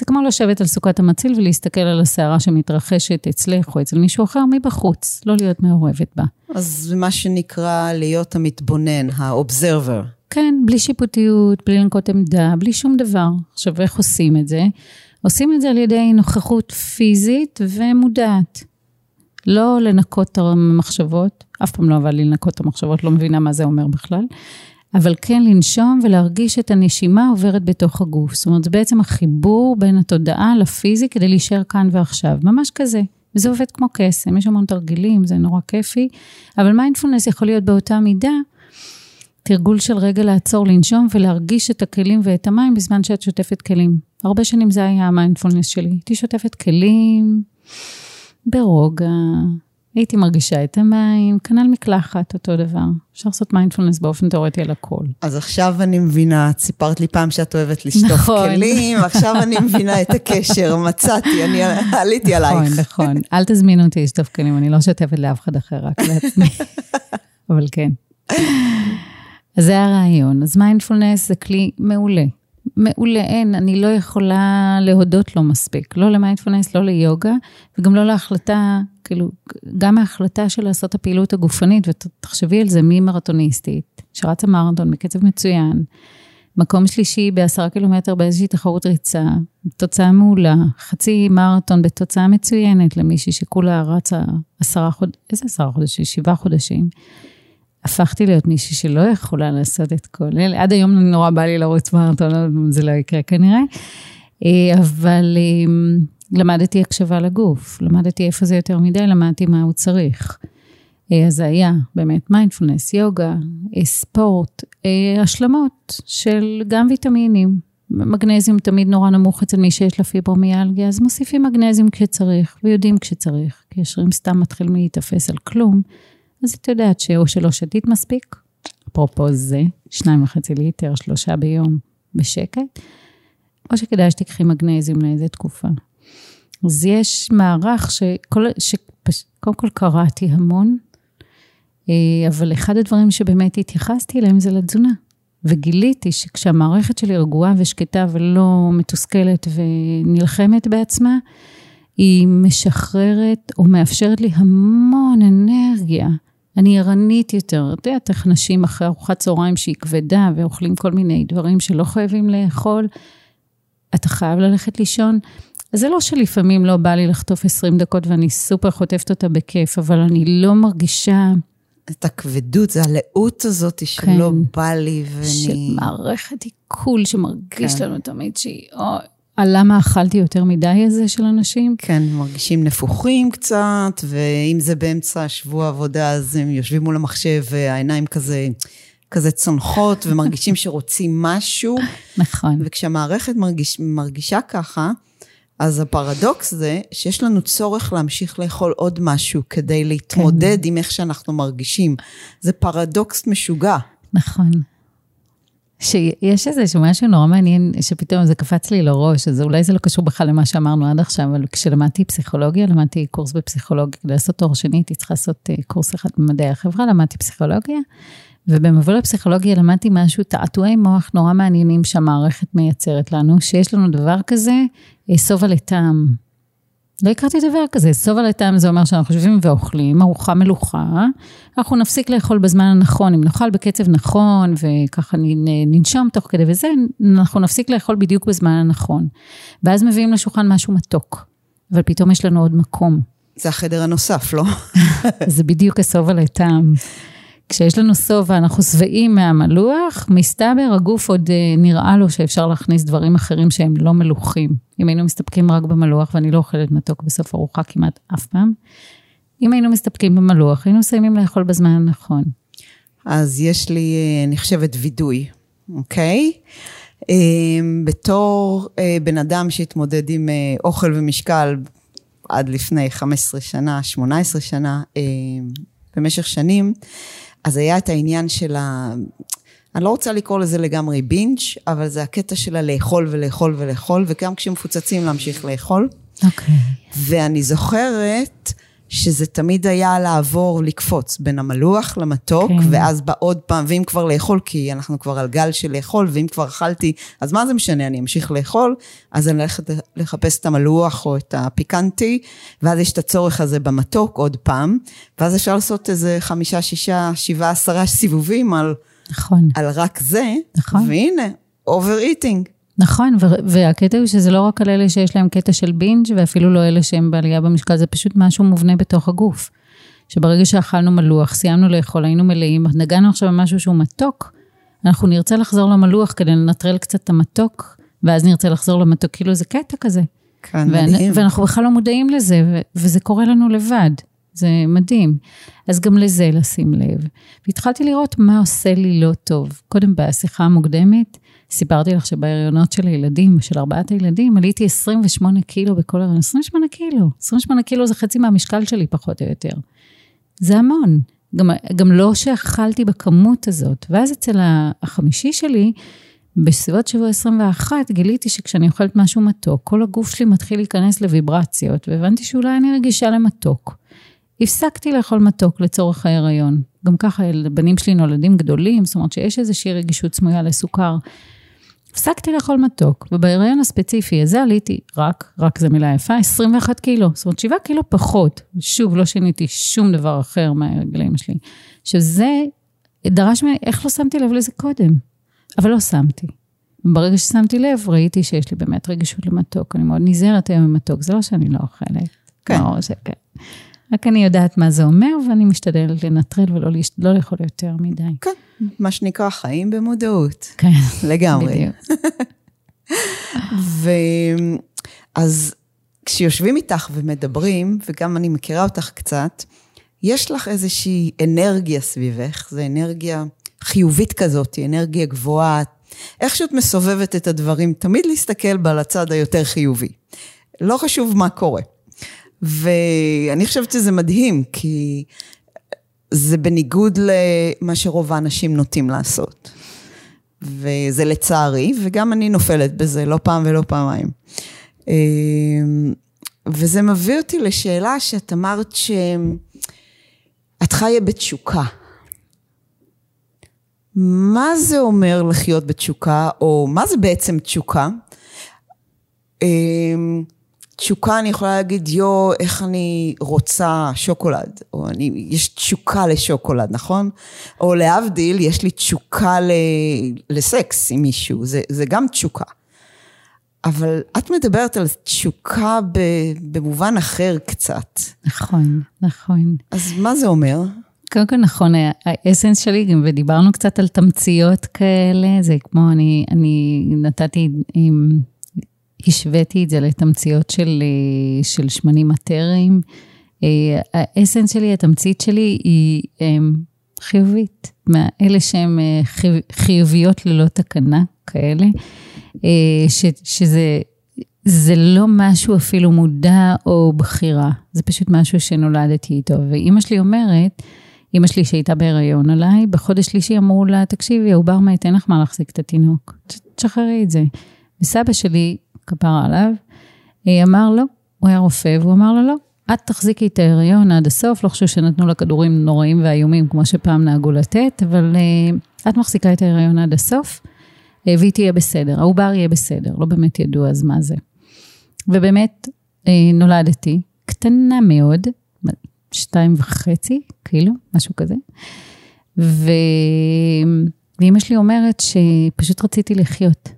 זה כמו לשבת על סוכת המציל ולהסתכל על הסערה שמתרחשת אצלך או אצל מישהו אחר מבחוץ, לא להיות מעורבת בה. אז מה שנקרא להיות המתבונן, ה-observer. כן, בלי שיפוטיות, בלי לנקוט עמדה, בלי שום דבר. עכשיו, איך עושים את זה? עושים את זה על ידי נוכחות פיזית ומודעת. לא לנקות את המחשבות, אף פעם לא עבד לי לנקות את המחשבות, לא מבינה מה זה אומר בכלל, אבל כן לנשום ולהרגיש את הנשימה עוברת בתוך הגוף. זאת אומרת, זה בעצם החיבור בין התודעה לפיזי כדי להישאר כאן ועכשיו, ממש כזה. וזה עובד כמו קסם, יש המון תרגילים, זה נורא כיפי, אבל מיינדפולנס יכול להיות באותה מידה תרגול של רגע לעצור, לנשום ולהרגיש את הכלים ואת המים בזמן שאת שוטפת כלים. הרבה שנים זה היה המיינדפולנס שלי. הייתי שוטפת כלים ברוגע, הייתי מרגישה את המים, כנ"ל מקלחת, אותו דבר. אפשר לעשות מיינדפולנס באופן תיאורטי על הכל. אז עכשיו אני מבינה, את סיפרת לי פעם שאת אוהבת לשטוף נכון. כלים, עכשיו אני מבינה את הקשר, מצאתי, אני עליתי נכון, עלייך. נכון. אל תזמינו אותי לשטוף כלים, אני לא שוטפת לאף אחד אחר, רק לעצמי. (laughs) אבל כן. אז זה הרעיון. אז מיינדפולנס זה כלי מעולה. מעולה, אין, אני לא יכולה להודות לו מספיק. לא למיינדפולנס, לא ליוגה, וגם לא להחלטה, כאילו, גם ההחלטה של לעשות הפעילות הגופנית, ותחשבי על זה, מי מרתוניסטית, שרצה מרתון בקצב מצוין, מקום שלישי בעשרה קילומטר באיזושהי תחרות ריצה, תוצאה מעולה, חצי מרתון בתוצאה מצוינת למישהי שכולה רצה עשרה חודשים, איזה עשרה חודשים? שבעה חודשים. הפכתי להיות מישהי שלא יכולה לעשות את כל אלה. עד היום נורא בא לי לרוץ מרתון, זה לא יקרה כנראה. אה, אבל אה, למדתי הקשבה לגוף, למדתי איפה זה יותר מדי, למדתי מה הוא צריך. אז זה היה באמת מיינדפולנס, יוגה, אה, ספורט, השלמות של גם ויטמינים. מגנזיום תמיד נורא נמוך אצל מי שיש לה פיברומיאלגיה, אז מוסיפים מגנזיום כשצריך, ויודעים כשצריך, כי השרירים סתם מתחילים להיתפס על כלום. אז את יודעת שאו שלא שתית מספיק, אפרופו זה, שניים וחצי ליטר, שלושה ביום בשקט, או שכדאי שתיקחי מגנזיום לאיזה תקופה. אז יש מערך שכל, שקודם כל קראתי המון, אה, אבל אחד הדברים שבאמת התייחסתי אליהם זה לתזונה. וגיליתי שכשהמערכת שלי רגועה ושקטה ולא מתוסכלת ונלחמת בעצמה, היא משחררת או מאפשרת לי המון אנרגיה. אני ערנית יותר. את יודעת איך נשים אחרי ארוחת צהריים שהיא כבדה ואוכלים כל מיני דברים שלא חייבים לאכול, אתה חייב ללכת לישון. אז זה לא שלפעמים לא בא לי לחטוף 20 דקות ואני סופר חוטפת אותה בכיף, אבל אני לא מרגישה... את הכבדות, זה הלאות הזאת שלא כן. בא לי ואני... של מערכת עיכול שמרגיש כן. לנו תמיד שהיא... אוי, הלמה אכלתי יותר מדי הזה של אנשים? כן, מרגישים נפוחים קצת, ואם זה באמצע שבוע עבודה, אז הם יושבים מול המחשב והעיניים כזה, כזה צונחות, ומרגישים (laughs) שרוצים משהו. נכון. וכשהמערכת מרגיש, מרגישה ככה, אז הפרדוקס זה שיש לנו צורך להמשיך לאכול עוד משהו כדי להתמודד עם איך שאנחנו מרגישים. זה פרדוקס משוגע. נכון. שיש איזה משהו נורא מעניין, שפתאום זה קפץ לי לראש, אז אולי זה לא קשור בכלל למה שאמרנו עד עכשיו, אבל כשלמדתי פסיכולוגיה, למדתי קורס בפסיכולוגיה, לעשות תואר שני הייתי צריכה לעשות אה, קורס אחד במדעי החברה, למדתי פסיכולוגיה, ובמבוא לפסיכולוגיה למדתי משהו, תעתועי מוח נורא מעניינים שהמערכת מייצרת לנו, שיש לנו דבר כזה, אה, שובע לטעם. לא הכרתי דבר כזה, שובע לטעם זה אומר שאנחנו יושבים ואוכלים, ארוחה מלוכה, אנחנו נפסיק לאכול בזמן הנכון, אם נאכל בקצב נכון וככה ננשום תוך כדי וזה, אנחנו נפסיק לאכול בדיוק בזמן הנכון. ואז מביאים לשולחן משהו מתוק, אבל פתאום יש לנו עוד מקום. זה החדר הנוסף, לא? (laughs) זה בדיוק השובע לטעם. כשיש לנו שובע, אנחנו שבעים מהמלוח, מסתבר, הגוף עוד אה, נראה לו שאפשר להכניס דברים אחרים שהם לא מלוכים. אם היינו מסתפקים רק במלוח, ואני לא אוכלת מתוק בסוף ארוחה כמעט אף פעם, אם היינו מסתפקים במלוח, היינו מסיימים לאכול בזמן הנכון. אז יש לי, אה, אני חושבת, וידוי, אוקיי? אה, בתור בן אדם שהתמודד עם אוכל ומשקל עד לפני 15 שנה, 18 שנה, במשך שנים, אז היה את העניין של ה... אני לא רוצה לקרוא לזה לגמרי בינג', אבל זה הקטע של הלאכול ולאכול ולאכול, וגם כשמפוצצים להמשיך לאכול. אוקיי. Okay. ואני זוכרת שזה תמיד היה לעבור, לקפוץ בין המלוח למתוק, כן. ואז בא עוד פעם, ואם כבר לאכול, כי אנחנו כבר על גל של לאכול, ואם כבר אכלתי, אז מה זה משנה, אני אמשיך לאכול, אז אני הולכת לחפש את המלוח או את הפיקנטי, ואז יש את הצורך הזה במתוק עוד פעם, ואז אפשר לעשות איזה חמישה, שישה, שבעה, עשרה סיבובים על, נכון. על רק זה, נכון. והנה, overeating. נכון, והקטע הוא שזה לא רק על אלה שיש להם קטע של בינג' ואפילו לא אלה שהם בעלייה במשקל, זה פשוט משהו מובנה בתוך הגוף. שברגע שאכלנו מלוח, סיימנו לאכול, היינו מלאים, נגענו עכשיו במשהו שהוא מתוק, אנחנו נרצה לחזור למלוח כדי לנטרל קצת את המתוק, ואז נרצה לחזור למתוק, כאילו זה קטע כזה. כן, מדהים. ואנחנו בכלל לא מודעים לזה, וזה קורה לנו לבד. זה מדהים. אז גם לזה לשים לב. והתחלתי לראות מה עושה לי לא טוב. קודם בשיחה המוקדמת, סיפרתי לך שבהריונות של הילדים, של ארבעת הילדים, עליתי 28 קילו בכל הריון. 28 קילו. 28 קילו זה חצי מהמשקל שלי, פחות או יותר. זה המון. גם, גם לא שאכלתי בכמות הזאת. ואז אצל החמישי שלי, בסביבות שבוע 21, גיליתי שכשאני אוכלת משהו מתוק, כל הגוף שלי מתחיל להיכנס לוויברציות, והבנתי שאולי אני רגישה למתוק. הפסקתי לאכול מתוק לצורך ההיריון. גם ככה, הבנים שלי נולדים גדולים, זאת אומרת שיש איזושהי רגישות סמויה לסוכר. הפסקתי לאכול מתוק, ובהיריון הספציפי הזה עליתי רק, רק זו מילה יפה, 21 קילו. זאת אומרת, 7 קילו פחות. שוב, לא שיניתי שום דבר אחר מהרגלים שלי. שזה דרש ממני, איך לא שמתי לב לזה קודם? אבל לא שמתי. ברגע ששמתי לב, ראיתי שיש לי באמת רגישות למתוק. אני מאוד נזהרת היום עם מתוק, זה לא שאני לא אוכלת. כן. לא, זה, כן. רק אני יודעת מה זה אומר, ואני משתדלת לנטרל ולא לא לאכול יותר מדי. כן, מה שנקרא חיים במודעות. כן, לגמרי. בדיוק. ואז כשיושבים איתך ומדברים, וגם אני מכירה אותך קצת, יש לך איזושהי אנרגיה סביבך, זו אנרגיה חיובית כזאת, אנרגיה גבוהה. איך שאת מסובבת את הדברים, תמיד להסתכל בה לצד היותר חיובי. לא חשוב מה קורה. ואני חושבת שזה מדהים, כי זה בניגוד למה שרוב האנשים נוטים לעשות. וזה לצערי, וגם אני נופלת בזה לא פעם ולא פעמיים. אמ, וזה מביא אותי לשאלה שאת אמרת שאת חיה בתשוקה. מה זה אומר לחיות בתשוקה, או מה זה בעצם תשוקה? תשוקה, אני יכולה להגיד, יו, איך אני רוצה שוקולד, או אני, יש תשוקה לשוקולד, נכון? או להבדיל, יש לי תשוקה ל, לסקס עם מישהו, זה, זה גם תשוקה. אבל את מדברת על תשוקה ב, במובן אחר קצת. נכון, נכון. אז מה זה אומר? קודם כל נכון, האסנס שלי, ודיברנו קצת על תמציות כאלה, זה כמו אני, אני נתתי עם... השוויתי את זה לתמציות של, אה, של שמנים מטריים. אה, האסנס שלי, התמצית שלי היא אמ, חיובית, מאלה שהן אה, חיוביות ללא תקנה כאלה, ש, שזה זה לא משהו אפילו מודע או בחירה, זה פשוט משהו שנולדתי איתו. ואימא שלי אומרת, אימא שלי שהייתה בהיריון עליי, בחודש שלישי אמרו לה, תקשיבי, העובר מת, אין לך מה להחזיק את התינוק, תשחררי את זה. וסבא שלי, כפרה עליו, אה, אמר לו, הוא היה רופא, והוא אמר לו, לא, את תחזיקי את ההיריון עד הסוף, לא חושב שנתנו לה כדורים נוראים ואיומים כמו שפעם נהגו לתת, אבל uh, את מחזיקה את ההיריון עד הסוף, uh, והיא תהיה בסדר, העובר יהיה בסדר, לא באמת ידעו אז מה זה. ובאמת, נולדתי, קטנה מאוד, שתיים וחצי, כאילו, משהו כזה. ו... ואימא שלי אומרת שפשוט רציתי לחיות.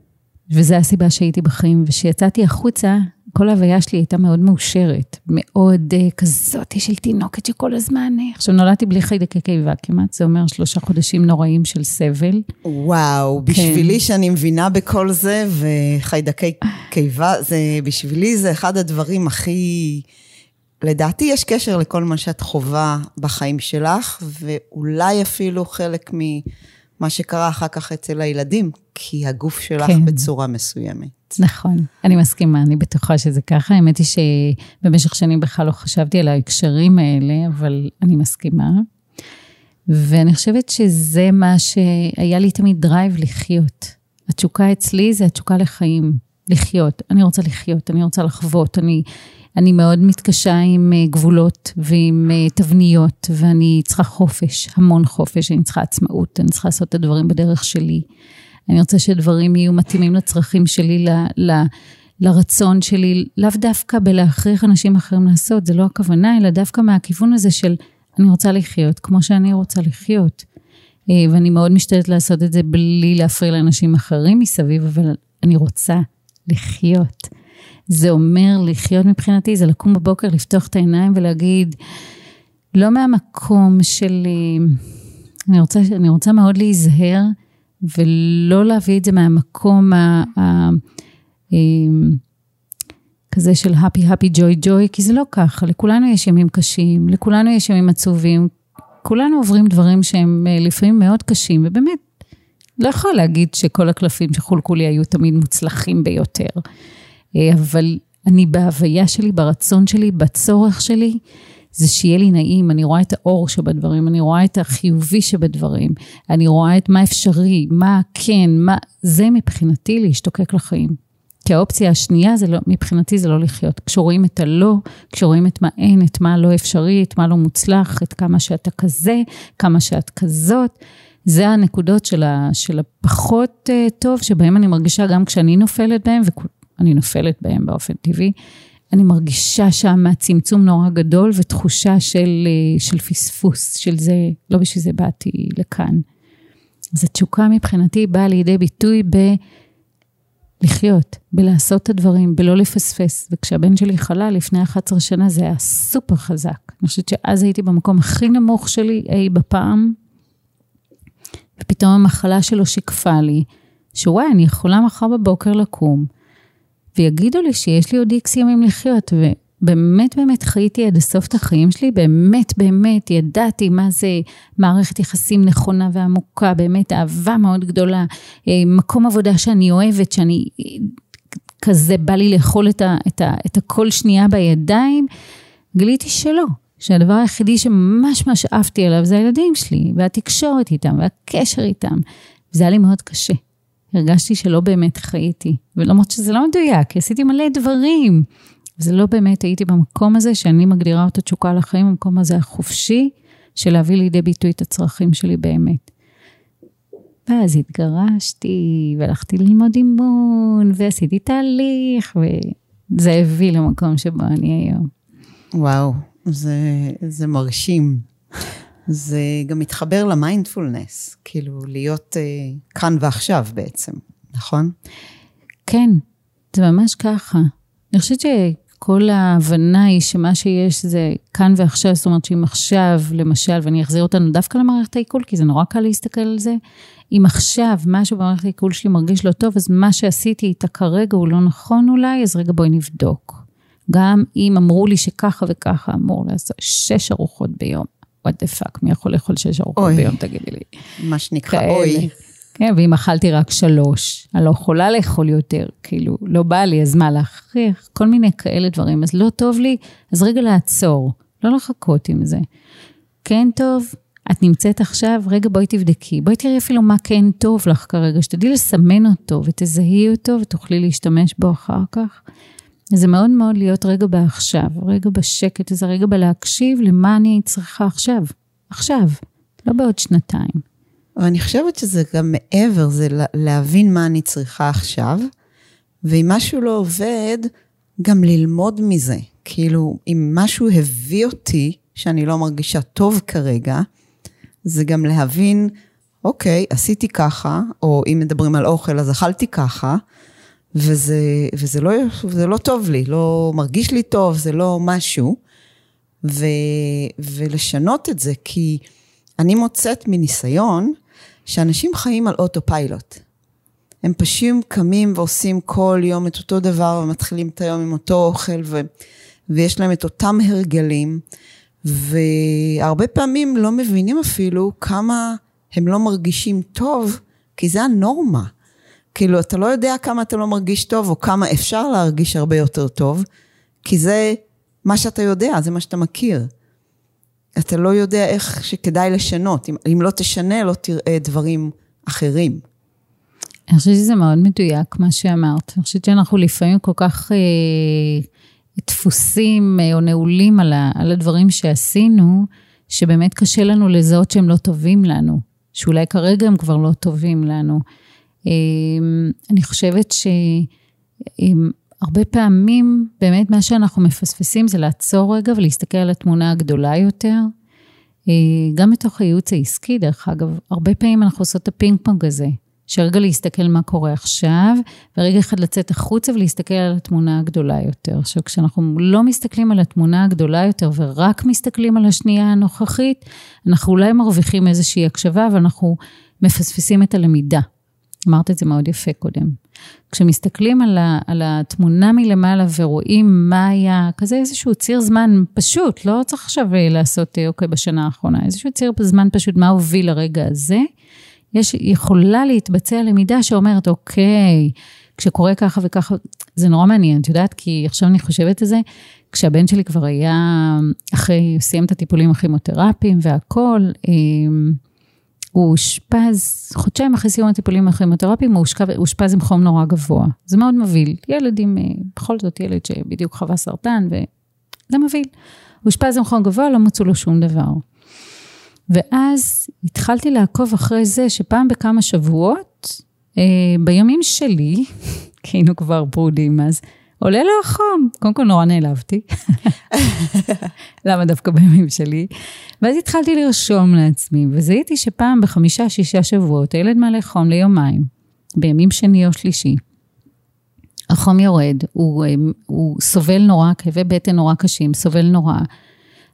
וזו הסיבה שהייתי בחיים, וכשיצאתי החוצה, כל ההוויה שלי הייתה מאוד מאושרת, מאוד uh, כזאת של תינוקת שכל הזמן... Uh, עכשיו נולדתי בלי חיידקי קיבה כמעט, זה אומר שלושה חודשים נוראים של סבל. וואו, כן. בשבילי שאני מבינה בכל זה, וחיידקי קיבה, זה, בשבילי זה אחד הדברים הכי... לדעתי יש קשר לכל מה שאת חווה בחיים שלך, ואולי אפילו חלק ממה שקרה אחר כך אצל הילדים, כי הגוף שלך כן. בצורה מסוימת. נכון, אני מסכימה, אני בטוחה שזה ככה. האמת היא שבמשך שנים בכלל לא חשבתי על ההקשרים האלה, אבל אני מסכימה. ואני חושבת שזה מה שהיה לי תמיד drive לחיות. התשוקה אצלי זה התשוקה לחיים, לחיות. אני רוצה לחיות, אני רוצה לחוות, אני, אני מאוד מתקשה עם אה, גבולות ועם אה, תבניות, ואני צריכה חופש, המון חופש, אני צריכה עצמאות, אני צריכה לעשות את הדברים בדרך שלי. אני רוצה שדברים יהיו מתאימים לצרכים שלי, ל, ל, לרצון שלי, לאו דווקא בלהכריח אנשים אחרים לעשות, זה לא הכוונה, אלא דווקא מהכיוון הזה של אני רוצה לחיות כמו שאני רוצה לחיות. אה, ואני מאוד משתדלת לעשות את זה בלי להפריע לאנשים אחרים מסביב, אבל אני רוצה לחיות. זה אומר לחיות מבחינתי, זה לקום בבוקר, לפתוח את העיניים ולהגיד, לא מהמקום של... אני רוצה, אני רוצה מאוד להיזהר ולא להביא את זה מהמקום ה... ה אמ, כזה של happy happy joy joy, כי זה לא ככה, לכולנו יש ימים קשים, לכולנו יש ימים עצובים, כולנו עוברים דברים שהם אה, לפעמים מאוד קשים, ובאמת, לא יכול להגיד שכל הקלפים שחולקו לי היו תמיד מוצלחים ביותר. אה, אבל אני בהוויה שלי, ברצון שלי, בצורך שלי, זה שיהיה לי נעים, אני רואה את האור שבדברים, אני רואה את החיובי שבדברים, אני רואה את מה אפשרי, מה כן, מה... זה מבחינתי להשתוקק לחיים. כי האופציה השנייה, זה לא, מבחינתי זה לא לחיות. כשרואים את הלא, כשרואים את מה אין, את מה לא אפשרי, את מה לא מוצלח, את כמה שאתה כזה, כמה שאת כזאת, זה הנקודות של, ה, של הפחות uh, טוב, שבהם אני מרגישה גם כשאני נופלת בהם, ואני נופלת בהם באופן טבעי, אני מרגישה שם צמצום נורא גדול ותחושה של, אה, של פספוס, של זה, לא בשביל זה באתי לכאן. אז התשוקה מבחינתי באה לידי ביטוי בלחיות, בלעשות את הדברים, בלא לפספס. וכשהבן שלי חלה לפני 11 שנה זה היה סופר חזק. אני חושבת שאז הייתי במקום הכי נמוך שלי אי בפעם, ופתאום המחלה שלו שיקפה לי, שוואי, אני יכולה מחר בבוקר לקום. ויגידו לי שיש לי עוד איקס ימים לחיות, ובאמת באמת חייתי עד הסוף את החיים שלי, באמת באמת ידעתי מה זה מערכת יחסים נכונה ועמוקה, באמת אהבה מאוד גדולה, אה, מקום עבודה שאני אוהבת, שאני כזה בא לי לאכול את, ה, את, ה, את הכל שנייה בידיים, גיליתי שלא. שהדבר היחידי שממש ממש עפתי עליו זה הילדים שלי, והתקשורת איתם, והקשר איתם. זה היה לי מאוד קשה. הרגשתי שלא באמת חייתי. ולמרות שזה לא מדויק, כי עשיתי מלא דברים. זה לא באמת הייתי במקום הזה שאני מגדירה אותו תשוקה לחיים, המקום הזה החופשי, של להביא לידי ביטוי את הצרכים שלי באמת. ואז התגרשתי, והלכתי ללמוד אימון, ועשיתי תהליך, וזה הביא למקום שבו אני היום. וואו, זה, זה מרשים. זה גם מתחבר למיינדפולנס, כאילו להיות uh, כאן ועכשיו בעצם, נכון? כן, זה ממש ככה. אני חושבת שכל ההבנה היא שמה שיש זה כאן ועכשיו, זאת אומרת שאם עכשיו, למשל, ואני אחזיר אותנו דווקא למערכת העיכול, כי זה נורא קל להסתכל על זה, אם עכשיו משהו במערכת העיכול שלי מרגיש לא טוב, אז מה שעשיתי איתה כרגע הוא לא נכון אולי, אז רגע בואי נבדוק. גם אם אמרו לי שככה וככה אמור לעשות שש ארוחות ביום. What the fuck, מי יכול לאכול שש ארוחות ביום, תגידי לי. מה שנקרא, אוי. כן, ואם אכלתי רק שלוש, אני לא יכולה לאכול יותר, כאילו, לא בא לי, אז מה להכריח? כל מיני כאלה דברים. אז לא טוב לי, אז רגע לעצור, לא לחכות עם זה. כן טוב, את נמצאת עכשיו, רגע בואי תבדקי, בואי תראי אפילו מה כן טוב לך כרגע, שתדעי לסמן אותו ותזהי אותו ותוכלי להשתמש בו אחר כך. זה מאוד מאוד להיות רגע בעכשיו, רגע בשקט, איזה רגע בלהקשיב למה אני צריכה עכשיו, עכשיו, לא בעוד שנתיים. אני חושבת שזה גם מעבר, זה להבין מה אני צריכה עכשיו, ואם משהו לא עובד, גם ללמוד מזה. כאילו, אם משהו הביא אותי, שאני לא מרגישה טוב כרגע, זה גם להבין, אוקיי, עשיתי ככה, או אם מדברים על אוכל, אז אכלתי ככה, וזה, וזה לא, וזה לא טוב לי, לא מרגיש לי טוב, זה לא משהו, ו, ולשנות את זה, כי אני מוצאת מניסיון, שאנשים חיים על אוטו פיילוט. הם פשוט קמים ועושים כל יום את אותו דבר ומתחילים את היום עם אותו אוכל ו, ויש להם את אותם הרגלים והרבה פעמים לא מבינים אפילו כמה הם לא מרגישים טוב כי זה הנורמה. כאילו אתה לא יודע כמה אתה לא מרגיש טוב או כמה אפשר להרגיש הרבה יותר טוב כי זה מה שאתה יודע, זה מה שאתה מכיר. אתה לא יודע איך שכדאי לשנות. אם, אם לא תשנה, לא תראה דברים אחרים. אני חושבת שזה מאוד מדויק, מה שאמרת. אני חושבת שאנחנו לפעמים כל כך אה, דפוסים אה, או נעולים על, ה, על הדברים שעשינו, שבאמת קשה לנו לזהות שהם לא טובים לנו, שאולי כרגע הם כבר לא טובים לנו. אה, אני חושבת ש... אה, הרבה פעמים באמת מה שאנחנו מפספסים זה לעצור רגע ולהסתכל על התמונה הגדולה יותר. אה, גם בתוך הייעוץ העסקי, דרך אגב, הרבה פעמים אנחנו עושות את הפינג פונג הזה, שרגע להסתכל מה קורה עכשיו, ורגע אחד לצאת החוצה ולהסתכל על התמונה הגדולה יותר. עכשיו, כשאנחנו לא מסתכלים על התמונה הגדולה יותר ורק מסתכלים על השנייה הנוכחית, אנחנו אולי מרוויחים איזושהי הקשבה, ואנחנו מפספסים את הלמידה. אמרת את זה מאוד יפה קודם. כשמסתכלים על, ה, על התמונה מלמעלה ורואים מה היה, כזה איזשהו ציר זמן פשוט, לא צריך עכשיו אה, לעשות, אה, אוקיי, בשנה האחרונה, איזשהו ציר זמן פשוט, מה הוביל לרגע הזה, יש, יכולה להתבצע למידה שאומרת, אוקיי, כשקורה ככה וככה, זה נורא מעניין, את יודעת, כי עכשיו אני חושבת על זה, כשהבן שלי כבר היה, אחרי, סיים את הטיפולים הכימותרפיים והכול, אה, הוא אושפז, חודשיים אחרי סיום הטיפולים הכימותרפיים, הוא אושפז עם חום נורא גבוה. זה מאוד מבהיל. ילד עם, אה, בכל זאת ילד שבדיוק חווה סרטן, וזה מבהיל. הוא אושפז עם חום גבוה, לא מצאו לו שום דבר. ואז התחלתי לעקוב אחרי זה שפעם בכמה שבועות, אה, בימים שלי, (laughs) כי היינו כבר ברודים אז, עולה לו החום. קודם כל נורא נעלבתי. (laughs) למה דווקא בימים שלי? ואז התחלתי לרשום לעצמי, וזיהיתי שפעם בחמישה, שישה שבועות הילד מעלה חום ליומיים, בימים שני או שלישי. החום יורד, הוא, הוא סובל נורא, כאבי בטן נורא קשים, סובל נורא.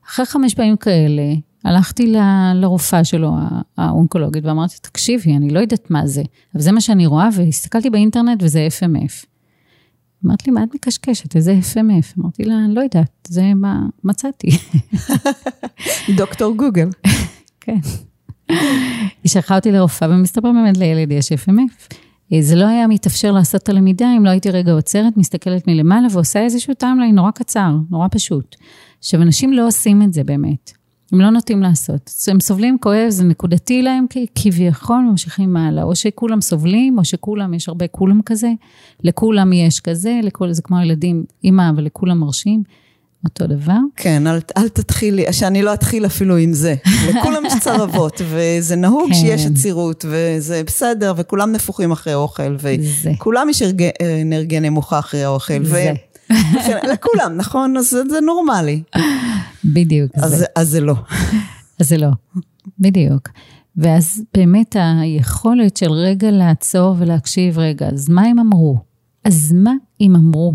אחרי חמש פעמים כאלה, הלכתי ל, לרופאה שלו, האונקולוגית, ואמרתי, תקשיבי, אני לא יודעת מה זה, אבל זה מה שאני רואה, והסתכלתי באינטרנט וזה FMF. אמרת לי, מה את מקשקשת? איזה FMF? אמרתי לה, אני לא יודעת, זה מה מצאתי. דוקטור גוגל. כן. היא שלחה אותי לרופאה, ומסתבר באמת לילד יש FMF. זה לא היה מתאפשר לעשות את הלמידה אם לא הייתי רגע עוצרת, מסתכלת מלמעלה ועושה איזשהו timeline נורא קצר, נורא פשוט. עכשיו, אנשים לא עושים את זה באמת. הם לא נוטים לעשות. הם סובלים, כואב, זה נקודתי להם כביכול, ממשיכים מעלה. או שכולם סובלים, או שכולם, יש הרבה כולם כזה. לכולם יש כזה, לכל, זה כמו ילדים, אימא, אבל לכולם מרשים. אותו דבר. כן, אל, אל תתחילי, שאני לא אתחיל אפילו עם זה. לכולם יש צרבות, (laughs) וזה נהוג כן. שיש עצירות, וזה בסדר, וכולם נפוחים אחרי אוכל, וכולם יש אנרגיה נמוכה אחרי האוכל. זה. לכולם, נכון? אז זה, זה נורמלי. בדיוק. אז זה, אז זה לא. אז זה לא, בדיוק. ואז באמת היכולת של רגע לעצור ולהקשיב, רגע, אז מה הם אמרו? אז מה אם אמרו?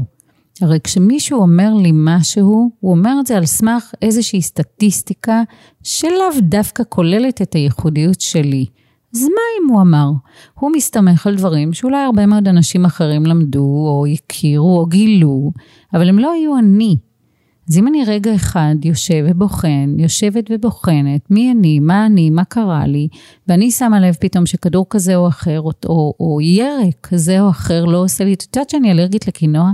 הרי כשמישהו אומר לי משהו, הוא אומר את זה על סמך איזושהי סטטיסטיקה שלאו דווקא כוללת את הייחודיות שלי. אז מה אם הוא אמר? הוא מסתמך על דברים שאולי הרבה מאוד אנשים אחרים למדו, או הכירו, או גילו, אבל הם לא היו אני. אז אם אני רגע אחד יושב ובוחן, יושבת ובוחנת, מי אני, מה אני, מה קרה לי, ואני שמה לב פתאום שכדור כזה או אחר, או, או ירק כזה או אחר לא עושה לי, את יודעת שאני אלרגית לקינוע?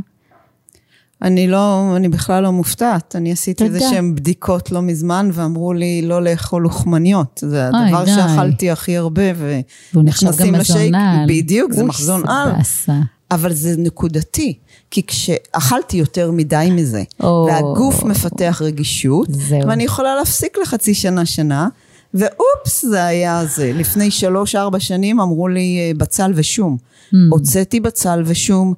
אני לא, אני בכלל לא מופתעת. אני עשיתי. איזה שהן בדיקות לא מזמן, ואמרו לי לא לאכול לוחמניות. זה אוי, הדבר די. שאכלתי הכי הרבה, ונכנסים לשייק. בדיוק, זה אוי, מחזון זה על. אבל זה נקודתי. כי כשאכלתי יותר מדי מזה, או. והגוף מפתח רגישות, זהו. ואני יכולה להפסיק לחצי שנה, שנה, ואופס, זה היה זה. לפני שלוש-ארבע שנים אמרו לי אה, בצל ושום. Mm. הוצאתי בצל ושום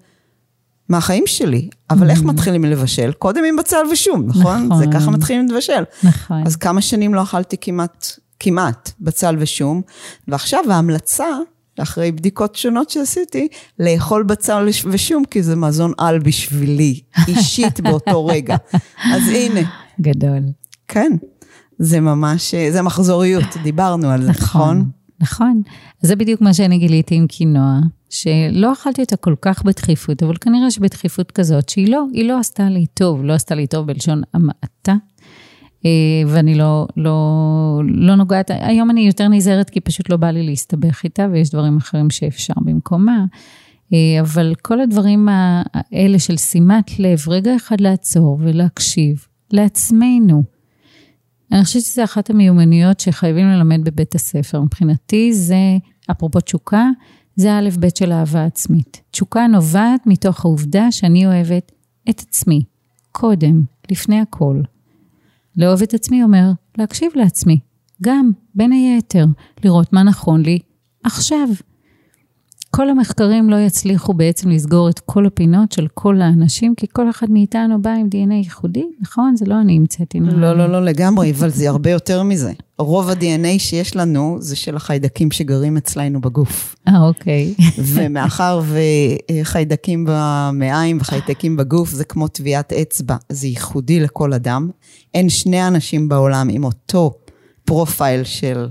מהחיים שלי, אבל איך מתחילים לבשל? קודם עם בצל ושום, נכון? Mm. נכון. זה ככה מתחילים לבשל. נכון. אז כמה שנים לא אכלתי כמעט, כמעט בצל ושום, ועכשיו ההמלצה, אחרי בדיקות שונות שעשיתי, לאכול בצל ושום, כי זה מזון על בשבילי, (laughs) אישית באותו רגע. אז הנה, גדול. כן, זה ממש, זה מחזוריות, דיברנו על זה, נכון? נכון. זה בדיוק מה שאני גיליתי עם קינוע, שלא אכלתי אותה כל כך בדחיפות, אבל כנראה שבדחיפות כזאת, שהיא לא, היא לא עשתה לי טוב, לא עשתה לי טוב בלשון המעטה. אה, ואני לא, לא, לא נוגעת, היום אני יותר נזהרת כי פשוט לא בא לי להסתבך איתה, ויש דברים אחרים שאפשר במקומה. אה, אבל כל הדברים האלה של שימת לב, רגע אחד לעצור ולהקשיב לעצמנו. אני חושבת שזו אחת המיומנויות שחייבים ללמד בבית הספר. מבחינתי זה, אפרופו תשוקה, זה האלף בית של אהבה עצמית. תשוקה נובעת מתוך העובדה שאני אוהבת את עצמי, קודם, לפני הכל. לאהוב את עצמי אומר להקשיב לעצמי, גם, בין היתר, לראות מה נכון לי עכשיו. כל המחקרים לא יצליחו בעצם לסגור את כל הפינות של כל האנשים, כי כל אחד מאיתנו בא עם DNA ייחודי, נכון? זה לא אני המצאתי. לא, לי. לא, לא לגמרי, אבל זה הרבה יותר מזה. רוב ה-DNA שיש לנו זה של החיידקים שגרים אצלנו בגוף. אה, אוקיי. (laughs) ומאחר וחיידקים במעיים וחיידקים בגוף זה כמו טביעת אצבע, זה ייחודי לכל אדם. אין שני אנשים בעולם עם אותו profile של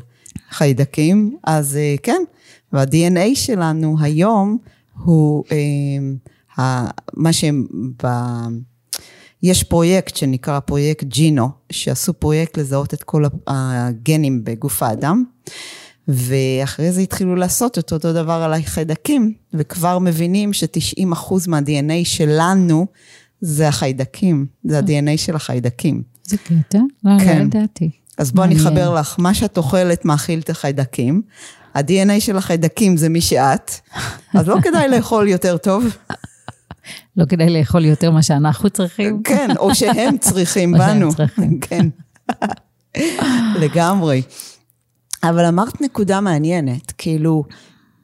חיידקים, אז אה, כן, וה-DNA שלנו היום הוא אה, ה- מה שהם... ב- יש פרויקט שנקרא פרויקט genome, שעשו פרויקט לזהות את כל הגנים בגוף האדם, ואחרי זה התחילו לעשות את אותו דבר על החיידקים, וכבר מבינים ש-90% מה-DNA שלנו זה החיידקים, זה ה-DNA של החיידקים. זה קטע? לא, לא כן. ידעתי. אז בואי אני. אחבר לך, מה שאת אוכלת מאכיל את החיידקים, ה-DNA של החיידקים זה מי שאת, אז לא כדאי לאכול יותר טוב. לא כדאי לאכול יותר מה שאנחנו צריכים? כן, או שהם צריכים או שהם בנו. צריכים. כן, לגמרי. אבל אמרת נקודה מעניינת, כאילו,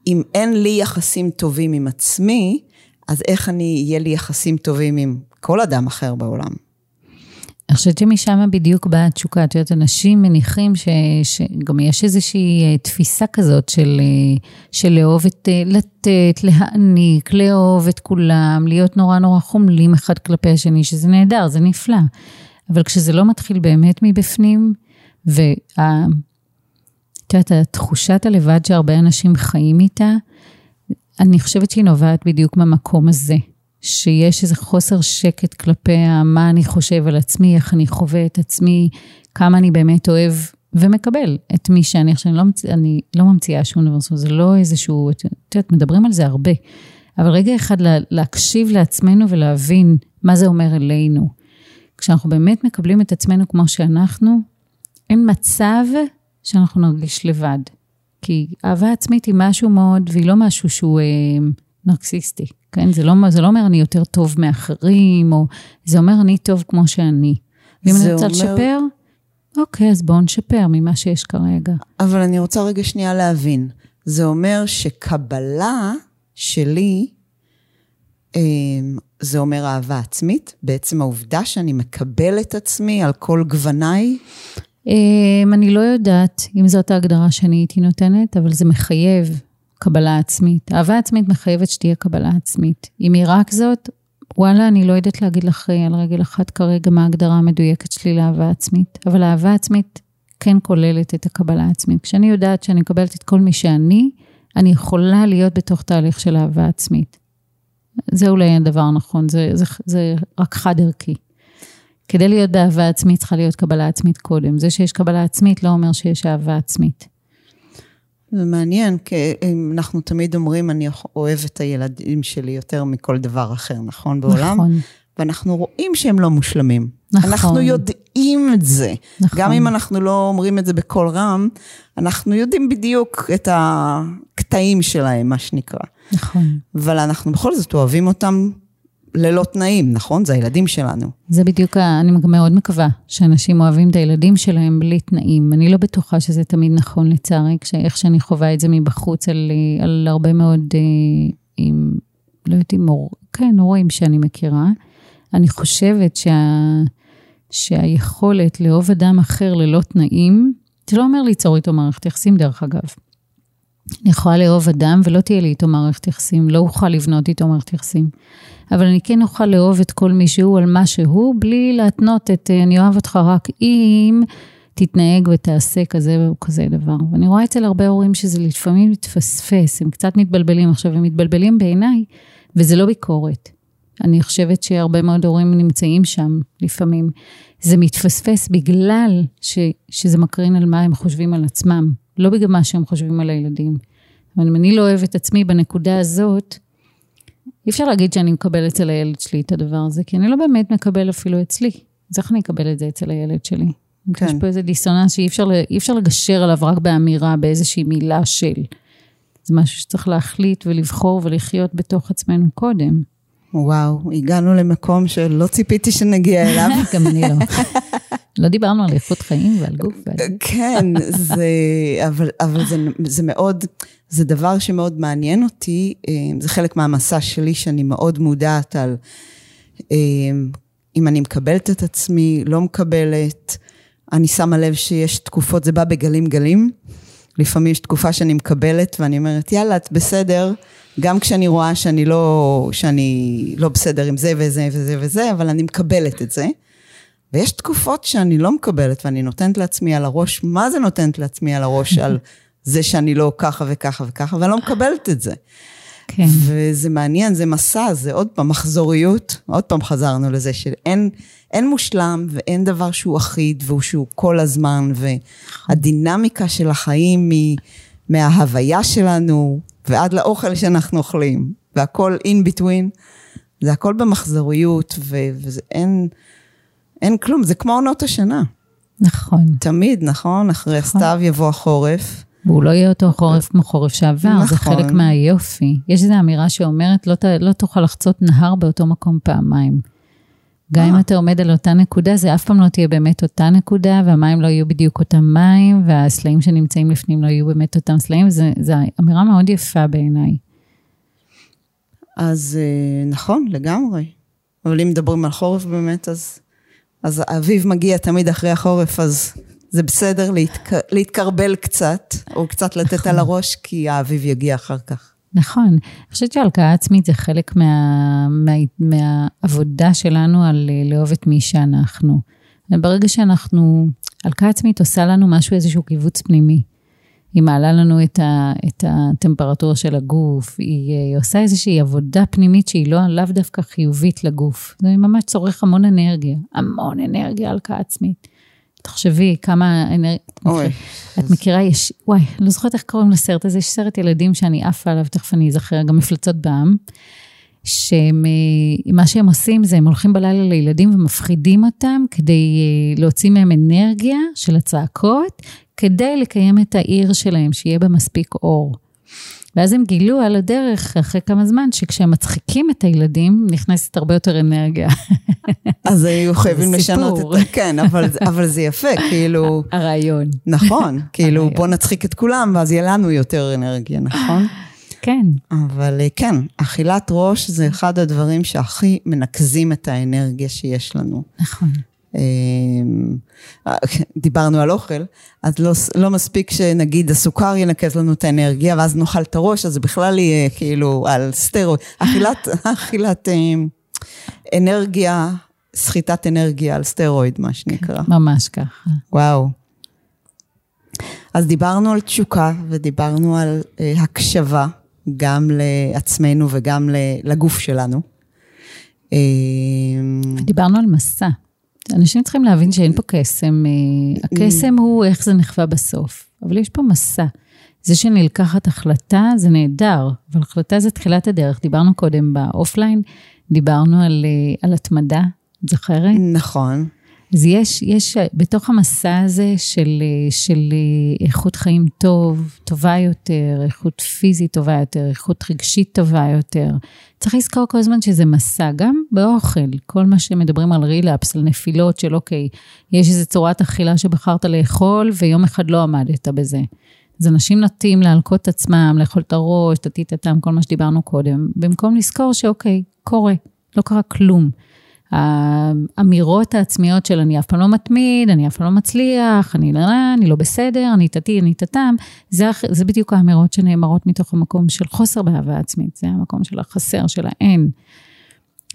אם אין לי יחסים טובים עם עצמי, אז איך אני, יהיה לי יחסים טובים עם כל אדם אחר בעולם? אני חושבת שמשם בדיוק באה התשוקה. את יודעת, אנשים מניחים ש, שגם יש איזושהי אה, תפיסה כזאת של, אה, של לאהוב את, אה, לתת, להעניק, לאהוב את כולם, להיות נורא נורא חומלים אחד כלפי השני, שזה נהדר, זה נפלא. אבל כשזה לא מתחיל באמת מבפנים, וה... את יודעת, התחושת הלבד שהרבה אנשים חיים איתה, אני חושבת שהיא נובעת בדיוק מהמקום הזה, שיש איזה חוסר שקט כלפי מה אני חושב על עצמי, איך אני חווה את עצמי, כמה אני באמת אוהב ומקבל את מי שאני. עכשיו, אני לא, מצ... אני לא ממציאה שום דבר, זאת אומרת, זה לא איזשהו, את יודעת, מדברים על זה הרבה, אבל רגע אחד לה, להקשיב לעצמנו ולהבין מה זה אומר אלינו. כשאנחנו באמת מקבלים את עצמנו כמו שאנחנו, אין מצב שאנחנו נרגיש לבד. כי אהבה עצמית היא משהו מאוד, והיא לא משהו שהוא אה, נרקסיסטי, כן? זה לא, זה לא אומר אני יותר טוב מאחרים, או זה אומר אני טוב כמו שאני. ואם אני רוצה אומר- לשפר, אוקיי, אז בואו נשפר ממה שיש כרגע. אבל אני רוצה רגע שנייה להבין. זה אומר שקבלה שלי, אמ, זה אומר אהבה עצמית? בעצם העובדה שאני מקבל את עצמי על כל גווניי? אמ, אני לא יודעת אם זאת ההגדרה שאני הייתי נותנת, אבל זה מחייב קבלה עצמית. אהבה עצמית מחייבת שתהיה קבלה עצמית. אם היא רק זאת, וואלה, אני לא יודעת להגיד לך על רגל אחת כרגע מה ההגדרה המדויקת שלי לאהבה עצמית, אבל אהבה עצמית כן כוללת את הקבלה העצמית. כשאני יודעת שאני מקבלת את כל מי שאני, אני יכולה להיות בתוך תהליך של אהבה עצמית. זה אולי הדבר הנכון, זה, זה, זה רק חד ערכי. כדי להיות באהבה עצמית צריכה להיות קבלה עצמית קודם. זה שיש קבלה עצמית לא אומר שיש אהבה עצמית. זה מעניין, כי אנחנו תמיד אומרים, אני אוהב את הילדים שלי יותר מכל דבר אחר, נכון? בעולם? נכון. ואנחנו רואים שהם לא מושלמים. נכון. אנחנו יודעים את זה. נכון. גם אם אנחנו לא אומרים את זה בקול רם, אנחנו יודעים בדיוק את הקטעים שלהם, מה שנקרא. נכון. אבל אנחנו בכל זאת אוהבים אותם ללא תנאים, נכון? זה הילדים שלנו. זה בדיוק, אני מאוד מקווה שאנשים אוהבים את הילדים שלהם בלי תנאים. אני לא בטוחה שזה תמיד נכון לצערי, איך שאני חווה את זה מבחוץ על, על הרבה מאוד, אה, עם, לא יודעת אם כן, הורים שאני מכירה. אני חושבת שה, שהיכולת לאהוב אדם אחר ללא תנאים, זה לא אומר ליצור איתו מערכת יחסים דרך אגב. אני יכולה לאהוב אדם ולא תהיה לי איתו מערכת יחסים, לא אוכל לבנות איתו מערכת יחסים. אבל אני כן אוכל לאהוב את כל מי שהוא על מה שהוא, בלי להתנות את אה, אני אוהב אותך רק אם תתנהג ותעשה כזה וכזה דבר. ואני רואה אצל הרבה הורים שזה לפעמים מתפספס, הם קצת מתבלבלים. עכשיו, הם מתבלבלים בעיניי, וזה לא ביקורת. אני חושבת שהרבה מאוד הורים נמצאים שם לפעמים. זה מתפספס בגלל ש, שזה מקרין על מה הם חושבים על עצמם, לא בגלל מה שהם חושבים על הילדים. אבל אם אני לא אוהבת עצמי בנקודה הזאת, אי אפשר להגיד שאני מקבל אצל הילד שלי את הדבר הזה, כי אני לא באמת מקבל אפילו אצלי. אז איך אני אקבל את זה אצל הילד שלי? כן. יש פה איזה דיסוננס שאי אפשר, אפשר לגשר עליו רק באמירה, באיזושהי מילה של. זה משהו שצריך להחליט ולבחור ולחיות בתוך עצמנו קודם. וואו, הגענו למקום שלא ציפיתי שנגיע אליו. (laughs) גם אני לא. (laughs) לא דיברנו על איכות חיים ועל גוף. ועל... כן, זה, אבל, אבל זה, זה מאוד, זה דבר שמאוד מעניין אותי, אה, זה חלק מהמסע שלי שאני מאוד מודעת על אה, אם אני מקבלת את עצמי, לא מקבלת, אני שמה לב שיש תקופות, זה בא בגלים גלים, לפעמים יש תקופה שאני מקבלת ואני אומרת, יאללה, את בסדר, גם כשאני רואה שאני לא, שאני לא בסדר עם זה וזה וזה וזה, אבל אני מקבלת את זה. ויש תקופות שאני לא מקבלת ואני נותנת לעצמי על הראש, מה זה נותנת לעצמי על הראש על (laughs) זה שאני לא ככה וככה וככה, ואני לא מקבלת את זה. כן. וזה מעניין, זה מסע, זה עוד פעם מחזוריות, עוד פעם חזרנו לזה שאין אין מושלם ואין דבר שהוא אחיד והוא שהוא כל הזמן, והדינמיקה של החיים היא מההוויה שלנו ועד לאוכל שאנחנו אוכלים, והכל in between, זה הכל במחזוריות, ו- וזה אין, כלום, זה כמו עונות השנה. נכון. תמיד, נכון? אחרי הסתיו יבוא החורף. והוא לא יהיה אותו חורף כמו חורף שעבר, זה נכון. חלק מהיופי. יש איזו אמירה שאומרת, לא, ת- לא תוכל לחצות נהר באותו מקום פעמיים. גם אם אה. אתה עומד על אותה נקודה, זה אף פעם לא תהיה באמת אותה נקודה, והמים לא יהיו בדיוק אותם מים, והסלעים שנמצאים לפנים לא יהיו באמת אותם סלעים, זו אמירה מאוד יפה בעיניי. אז אה, נכון, לגמרי. אבל אם מדברים על חורף באמת, אז, אז האביב מגיע תמיד אחרי החורף, אז זה בסדר להתק... להתקרבל קצת, או קצת לתת על הראש, כי האביב יגיע אחר כך. נכון. אני חושבת שהלקאה עצמית זה חלק מה, מה, מהעבודה שלנו על אה, לאהוב את מי שאנחנו. וברגע שאנחנו, הלקאה עצמית עושה לנו משהו, איזשהו קיבוץ פנימי. היא מעלה לנו את, ה, את הטמפרטורה של הגוף, היא, אה, היא עושה איזושהי עבודה פנימית שהיא לא, לאו דווקא חיובית לגוף. זה ממש צורך המון אנרגיה, המון אנרגיה הלקאה עצמית. תחשבי כמה אנרגיה, אוי. את מכירה, יש, וואי, לא זוכרת איך קוראים לסרט הזה, יש סרט ילדים שאני עפה עליו, תכף אני אזכר, גם מפלצות בעם, שמה שהם עושים זה הם הולכים בלילה לילדים ומפחידים אותם כדי אה, להוציא מהם אנרגיה של הצעקות, כדי לקיים את העיר שלהם, שיהיה בה מספיק אור. ואז הם גילו על הדרך, אחרי כמה זמן, שכשהם מצחיקים את הילדים, נכנסת הרבה יותר אנרגיה. (laughs) אז היו חייבים זה לשנות. את ה... כן, אבל, אבל זה יפה, כאילו, (laughs) הרעיון. נכון, (laughs) כאילו, הרעיון. בוא נצחיק את כולם, ואז יהיה לנו יותר אנרגיה, נכון? כן, אבל אה, כן, אכילת ראש זה אחד הדברים שהכי מנקזים את האנרגיה שיש לנו. נכון. אמ, דיברנו על אוכל, אז לא, לא מספיק שנגיד הסוכר ינקז לנו את האנרגיה, ואז נאכל את הראש, אז זה בכלל יהיה כאילו על סטרואיד. אכילת, (laughs) אכילת אמ, אנרגיה, סחיטת אנרגיה על סטרואיד, מה שנקרא. ממש ככה. וואו. אז דיברנו על תשוקה ודיברנו על אה, הקשבה, גם לעצמנו וגם לגוף שלנו. אה, דיברנו על מסע. אנשים צריכים להבין שאין פה קסם. אה, הקסם הוא איך זה נכווה בסוף, אבל יש פה מסע. זה שנלקחת החלטה זה נהדר, אבל החלטה זה תחילת הדרך. דיברנו קודם באופליין, דיברנו על, אה, על התמדה, את זוכרת? נכון. אז יש, יש בתוך המסע הזה של, של איכות חיים טוב, טובה יותר, איכות פיזית טובה יותר, איכות רגשית טובה יותר, צריך לזכור כל הזמן שזה מסע, גם באוכל, כל מה שמדברים על רילאפס, על נפילות של אוקיי, יש איזו צורת אכילה שבחרת לאכול ויום אחד לא עמדת בזה. אז אנשים נוטים להלקות את עצמם, לאכול את הראש, את הטיטתם, כל מה שדיברנו קודם, במקום לזכור שאוקיי, קורה, לא קרה כלום. האמירות העצמיות של אני אף פעם לא מתמיד, אני אף פעם לא מצליח, אני לא, אני לא בסדר, אני תתי, אני תתם, זה, זה בדיוק האמירות שנאמרות מתוך המקום של חוסר באהבה עצמית, זה המקום של החסר, של האין.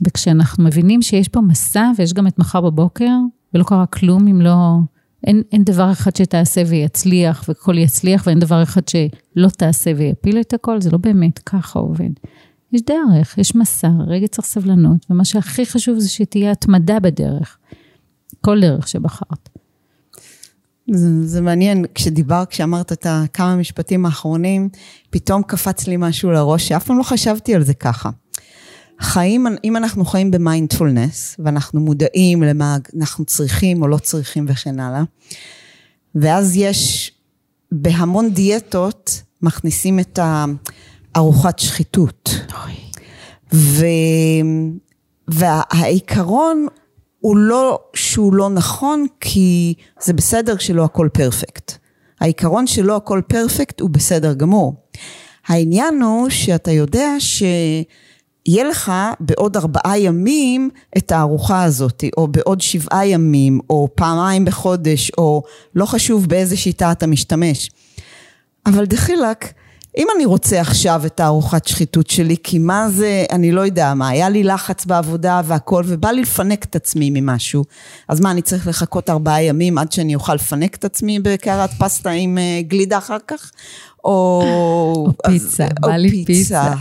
וכשאנחנו מבינים שיש פה מסע ויש גם את מחר בבוקר, ולא קרה כלום אם לא, אין, אין דבר אחד שתעשה ויצליח והכל יצליח, ואין דבר אחד שלא תעשה ויפיל את הכל, זה לא באמת ככה עובד. יש דרך, יש מסע, רגע צריך סבלנות, ומה שהכי חשוב זה שתהיה התמדה בדרך, כל דרך שבחרת. זה, זה מעניין, כשדיבר, כשאמרת את הכמה משפטים האחרונים, פתאום קפץ לי משהו לראש, שאף פעם לא חשבתי על זה ככה. חיים, אם אנחנו חיים במיינדפולנס, ואנחנו מודעים למה אנחנו צריכים או לא צריכים וכן הלאה, ואז יש בהמון דיאטות, מכניסים את ה... ארוחת שחיתות. ו... והעיקרון הוא לא שהוא לא נכון, כי זה בסדר שלא הכל פרפקט. העיקרון שלא הכל פרפקט הוא בסדר גמור. העניין הוא שאתה יודע שיהיה לך בעוד ארבעה ימים את הארוחה הזאת, או בעוד שבעה ימים, או פעמיים בחודש, או לא חשוב באיזה שיטה אתה משתמש. אבל דחילק, אם אני רוצה עכשיו את הארוחת שחיתות שלי, כי מה זה, אני לא יודע מה, היה לי לחץ בעבודה והכל, ובא לי לפנק את עצמי ממשהו, אז מה, אני צריך לחכות ארבעה ימים עד שאני אוכל לפנק את עצמי בקערת פסטה עם uh, גלידה אחר כך? או... או פיצה, אז, בא לי פיצה.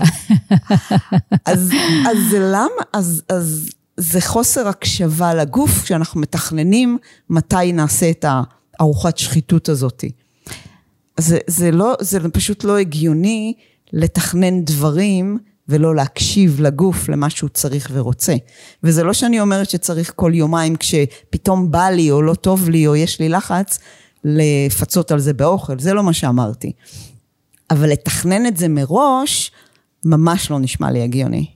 אז, אז זה למה? אז, אז זה חוסר הקשבה לגוף, כשאנחנו מתכננים מתי נעשה את הארוחת שחיתות הזאתי. זה, זה, לא, זה פשוט לא הגיוני לתכנן דברים ולא להקשיב לגוף למה שהוא צריך ורוצה. וזה לא שאני אומרת שצריך כל יומיים כשפתאום בא לי או לא טוב לי או יש לי לחץ, לפצות על זה באוכל, זה לא מה שאמרתי. אבל לתכנן את זה מראש, ממש לא נשמע לי הגיוני.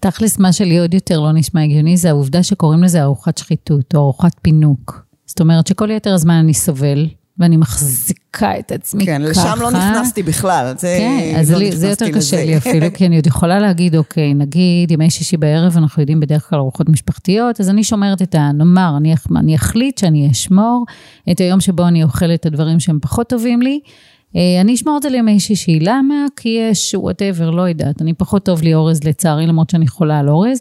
תכלס, מה שלי עוד יותר לא נשמע הגיוני, זה העובדה שקוראים לזה ארוחת שחיתות או ארוחת פינוק. זאת אומרת שכל יתר הזמן אני סובל, ואני מחזיקה את עצמי כן, ככה. כן, לשם לא נכנסתי בכלל. זה כן, אז לא לי, זה יותר קשה לי (laughs) אפילו, כי אני עוד יכולה להגיד, אוקיי, נגיד ימי שישי בערב, אנחנו יודעים בדרך כלל ארוחות משפחתיות, אז אני שומרת את ה... נאמר, אני, אני אחליט שאני אשמור את היום שבו אני אוכלת את הדברים שהם פחות טובים לי. אה, אני אשמור את זה לימי שישי, למה? כי יש whatever, לא יודעת, אני פחות טוב לי אורז לצערי, למרות שאני חולה על אורז.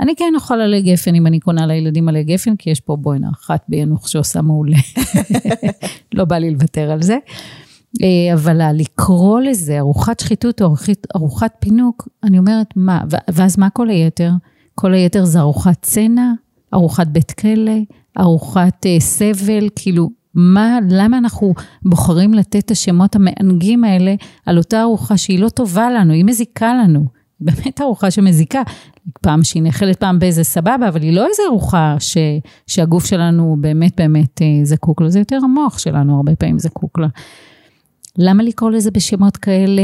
אני כן אוכל עלי גפן אם אני קונה לילדים עלי גפן, כי יש פה בואנה אחת ביאנוח שעושה מעולה. (laughs) לא בא לי לוותר על זה. אה, אבל לקרוא לזה ארוחת שחיתות או ארוחת פינוק, אני אומרת, מה, ואז מה כל היתר? כל היתר זה ארוחת צנע, ארוחת בית כלא, ארוחת uh, סבל, כאילו, מה, למה אנחנו בוחרים לתת את השמות המענגים האלה על אותה ארוחה שהיא לא טובה לנו, היא מזיקה לנו. באמת ארוחה שמזיקה. פעם שהיא נאכלת פעם באיזה סבבה, אבל היא לא איזה ארוחה ש, שהגוף שלנו באמת באמת אה, זקוק לה, זה יותר המוח שלנו הרבה פעמים זקוק לה. למה לקרוא לזה בשמות כאלה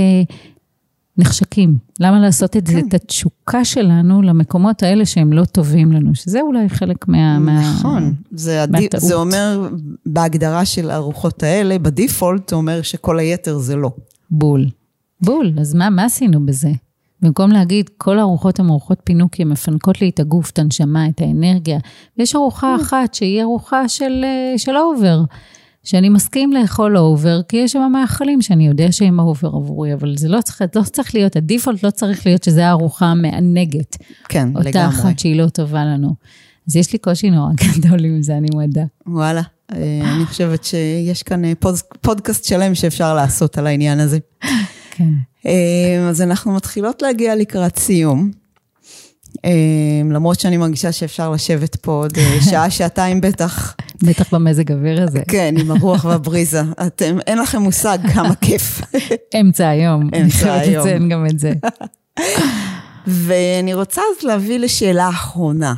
נחשקים? למה לעשות את כן. זה, את התשוקה שלנו למקומות האלה שהם לא טובים לנו? שזה אולי חלק מה... נכון, מה, זה, אומר בהגדרה של הארוחות האלה, בדיפולט, זה אומר שכל היתר זה לא. בול. בול, אז מה, מה עשינו בזה? במקום להגיד, כל הארוחות הן ארוחות פינוקי, הן מפנקות לי את הגוף, את הנשמה, את האנרגיה. ויש ארוחה אחת שהיא ארוחה של, אה, של over, שאני מסכים לאכול over, כי יש שם מאכלים שאני יודע שהם over עבורי, אבל זה לא צריך, לא צריך להיות, ה default לא צריך להיות שזה הארוחה המענגת. כן, אותה לגמרי. אותה אחת שהיא לא טובה לנו. אז יש לי קושי נורא (laughs) גדול עם זה, אני מודה. וואלה, אה, אני חושבת שיש כאן אה, פודקאסט שלם שאפשר לעשות על העניין הזה. כן. אה, אז אנחנו מתחילות להגיע לקראת סיום. אמ, למרות שאני מרגישה שאפשר לשבת פה עוד אה, (laughs) שעה, שעתיים בטח. בטח במזג אוויר הזה. כן, עם הרוח (laughs) והבריזה. אתם, אין לכם מושג כמה כיף. אמצע היום. אמצע אני חייבת היום. לציין גם את זה. (laughs) ואני רוצה אז להביא לשאלה אחרונה.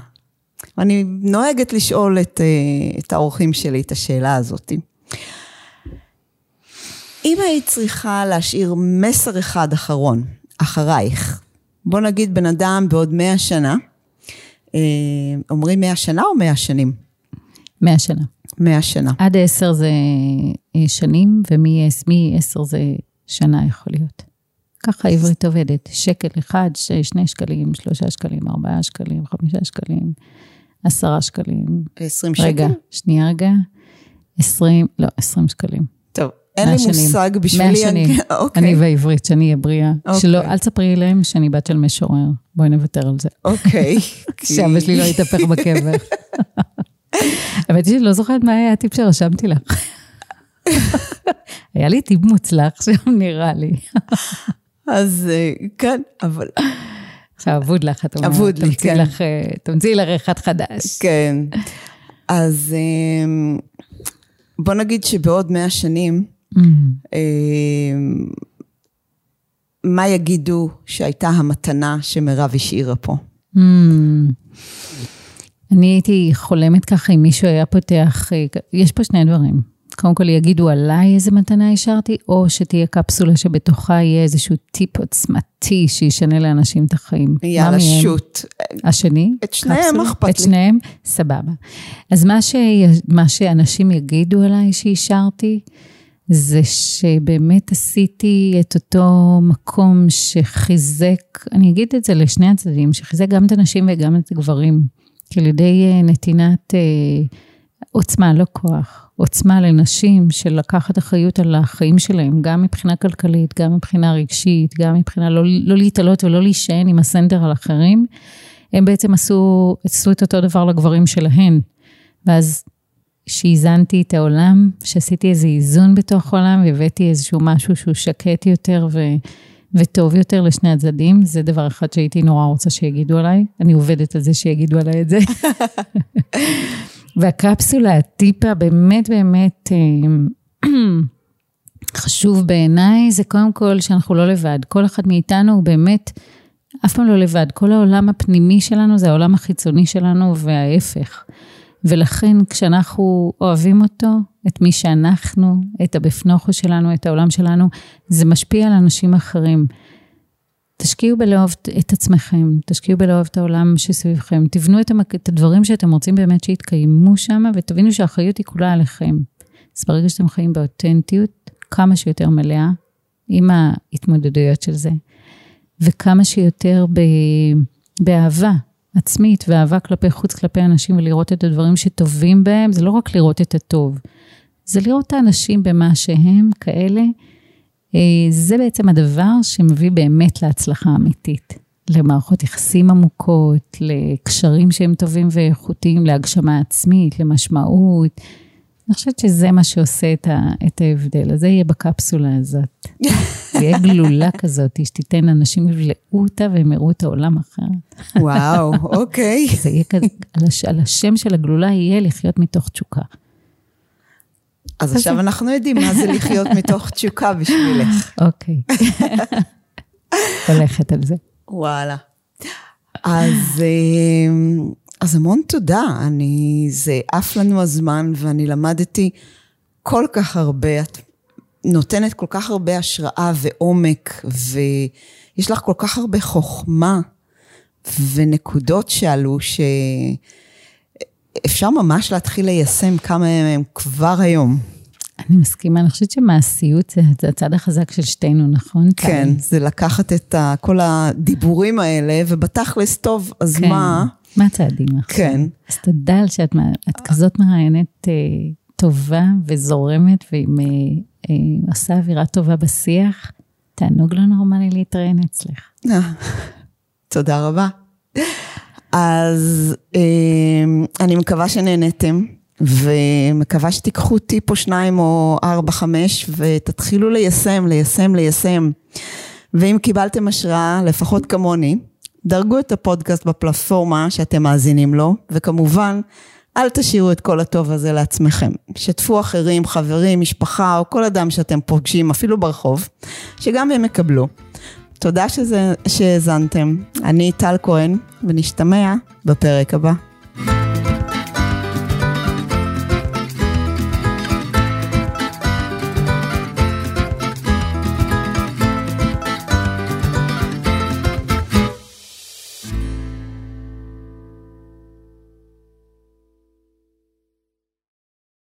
אני נוהגת לשאול את, אה, את האורחים שלי את השאלה הזאת. אם היית צריכה להשאיר מסר אחד אחרון, אחרייך, בוא נגיד בן אדם בעוד מאה שנה, אה, אומרים מאה שנה או מאה שנים? מאה שנה. מאה שנה. עד עשר זה אה, שנים, ומעשר זה שנה יכול להיות. ככה העברית עובדת. שקל אחד, שני שקלים, שלושה שקלים, ארבעה שקלים, חמישה שקלים, עשרה שקלים. עשרים שקל? רגע, שנייה רגע. עשרים, לא, עשרים שקלים. אין לי שנים. מושג בשבילי. מאה שנים. (laughs) אוקיי. אני בעברית, שאני אהיה בריאה. אוקיי. שלא, אל תספרי להם שאני בת של משורר. בואי נוותר על זה. אוקיי. (laughs) שאבא שלי לא יתהפך בקבר. (laughs) האמת היא שאני לא זוכרת מה היה הטיפ שרשמתי לך. היה לי טיפ מוצלח שם, נראה לי. אז אה, כן, אבל עכשיו אבוד לך, את אומרת. אבוד לי, כן. לך, אה, תמציאי לך אחד חדש. כן. אז אמ, בוא נגיד שבעוד מאה שנים, Mm. מה יגידו שהייתה המתנה שמירב השאירה פה? Mm. אני הייתי חולמת ככה אם מישהו היה פותח, אה, יש פה שני דברים. קודם כל יגידו עליי איזה מתנה השארתי, או שתהיה קפסולה שבתוכה יהיה איזשהו טיפ עוצמתי שישנה לאנשים את החיים. יאללה? שוט. השני? את שניהם, אכפת את לי? שניהם? סבבה. אז מה, ש... מה שאנשים יגידו עליי שהשארתי, זה שבאמת עשיתי את אותו מקום שחיזק, אני אגיד את זה לשני הצדדים, שחיזק גם את הנשים וגם את הגברים, כי ידי אה, נתינת אה, עוצמה, לא כוח, עוצמה לנשים של לקחת אחריות על החיים שלהם, גם מבחינה כלכלית, גם מבחינה רגשית, גם מבחינה לא, לא להתעלות ולא להישען עם הסנדר על אחרים, הם בעצם עשו, עשו את אותו דבר לגברים שלהן. ואז שאיזנתי את העולם, שעשיתי איזה איזון בתוך העולם, והבאתי איזשהו משהו שהוא שקט יותר ו, וטוב יותר לשני הצדדים, זה דבר אחד שהייתי נורא רוצה שיגידו עליי. אני עובדת על זה שיגידו עליי את זה. (laughs) והקפסולה, הטיפה, באמת באמת אה, (clears throat) חשוב בעיניי, זה קודם כל שאנחנו לא לבד. כל אחד מאיתנו הוא באמת אף פעם לא לבד. כל העולם הפנימי שלנו זה העולם החיצוני שלנו וההפך. ולכן כשאנחנו אוהבים אותו, את מי שאנחנו, את הבפנוכו שלנו, את העולם שלנו, זה משפיע על אנשים אחרים. תשקיעו בלאהוב את עצמכם, תשקיעו בלאהוב את העולם שסביבכם, תבנו את, המק... את הדברים שאתם רוצים באמת שיתקיימו שם, ותבינו שהאחריות היא כולה עליכם. אז ברגע שאתם חיים באותנטיות, כמה שיותר מלאה, עם ההתמודדויות של זה, וכמה שיותר ב... באהבה עצמית ואהבה כלפי חוץ, כלפי אנשים, ולראות את הדברים שטובים בהם, זה לא רק לראות את הטוב, זה לראות את האנשים במה שהם כאלה. אה, זה בעצם הדבר שמביא באמת להצלחה אמיתית. למערכות יחסים עמוקות, לקשרים שהם טובים ואיכותיים, להגשמה עצמית, למשמעות. אני חושבת שזה מה שעושה את, ה, את ההבדל. אז זה יהיה בקפסולה הזאת. זה (laughs) יהיה גלולה כזאת, שתיתן לאנשים יבלעו אותה והם יראו את העולם אחרת. וואו, (laughs) אוקיי. זה יהיה כזה, על, הש, על השם של הגלולה יהיה לחיות מתוך תשוקה. אז עכשיו אנחנו יודעים מה זה לחיות (laughs) מתוך תשוקה בשבילך. אוקיי. הולכת על זה. וואלה. אז, אה, אז המון תודה. אני, זה עף לנו הזמן ואני למדתי כל כך הרבה. את נותנת כל כך הרבה השראה ועומק, ויש לך כל כך הרבה חוכמה ונקודות שעלו, שאפשר ממש להתחיל ליישם כמה מהם כבר היום. אני מסכימה, אני חושבת שמעשיות זה, הצד החזק של שתינו, נכון? כן, זה לקחת את ה, כל הדיבורים האלה, ובתכלס טוב, אז כן. מה? מה הצעדים עכשיו? כן. אז תודה על שאת את כזאת מראיינת אה, טובה וזורמת, ועם אה, אה, עושה אווירה טובה בשיח. תענוג לא נורמלי להתראיין אצלך. אה, תודה רבה. אז אה, אני מקווה שנהנתם, ומקווה שתיקחו טיפ או שניים או ארבע, חמש, ותתחילו ליישם, ליישם, ליישם. ואם קיבלתם השראה, לפחות כמוני, דרגו את הפודקאסט בפלטפורמה שאתם מאזינים לו, וכמובן, אל תשאירו את כל הטוב הזה לעצמכם. שתפו אחרים, חברים, משפחה, או כל אדם שאתם פוגשים, אפילו ברחוב, שגם הם יקבלו. תודה שהאזנתם. אני טל כהן, ונשתמע בפרק הבא.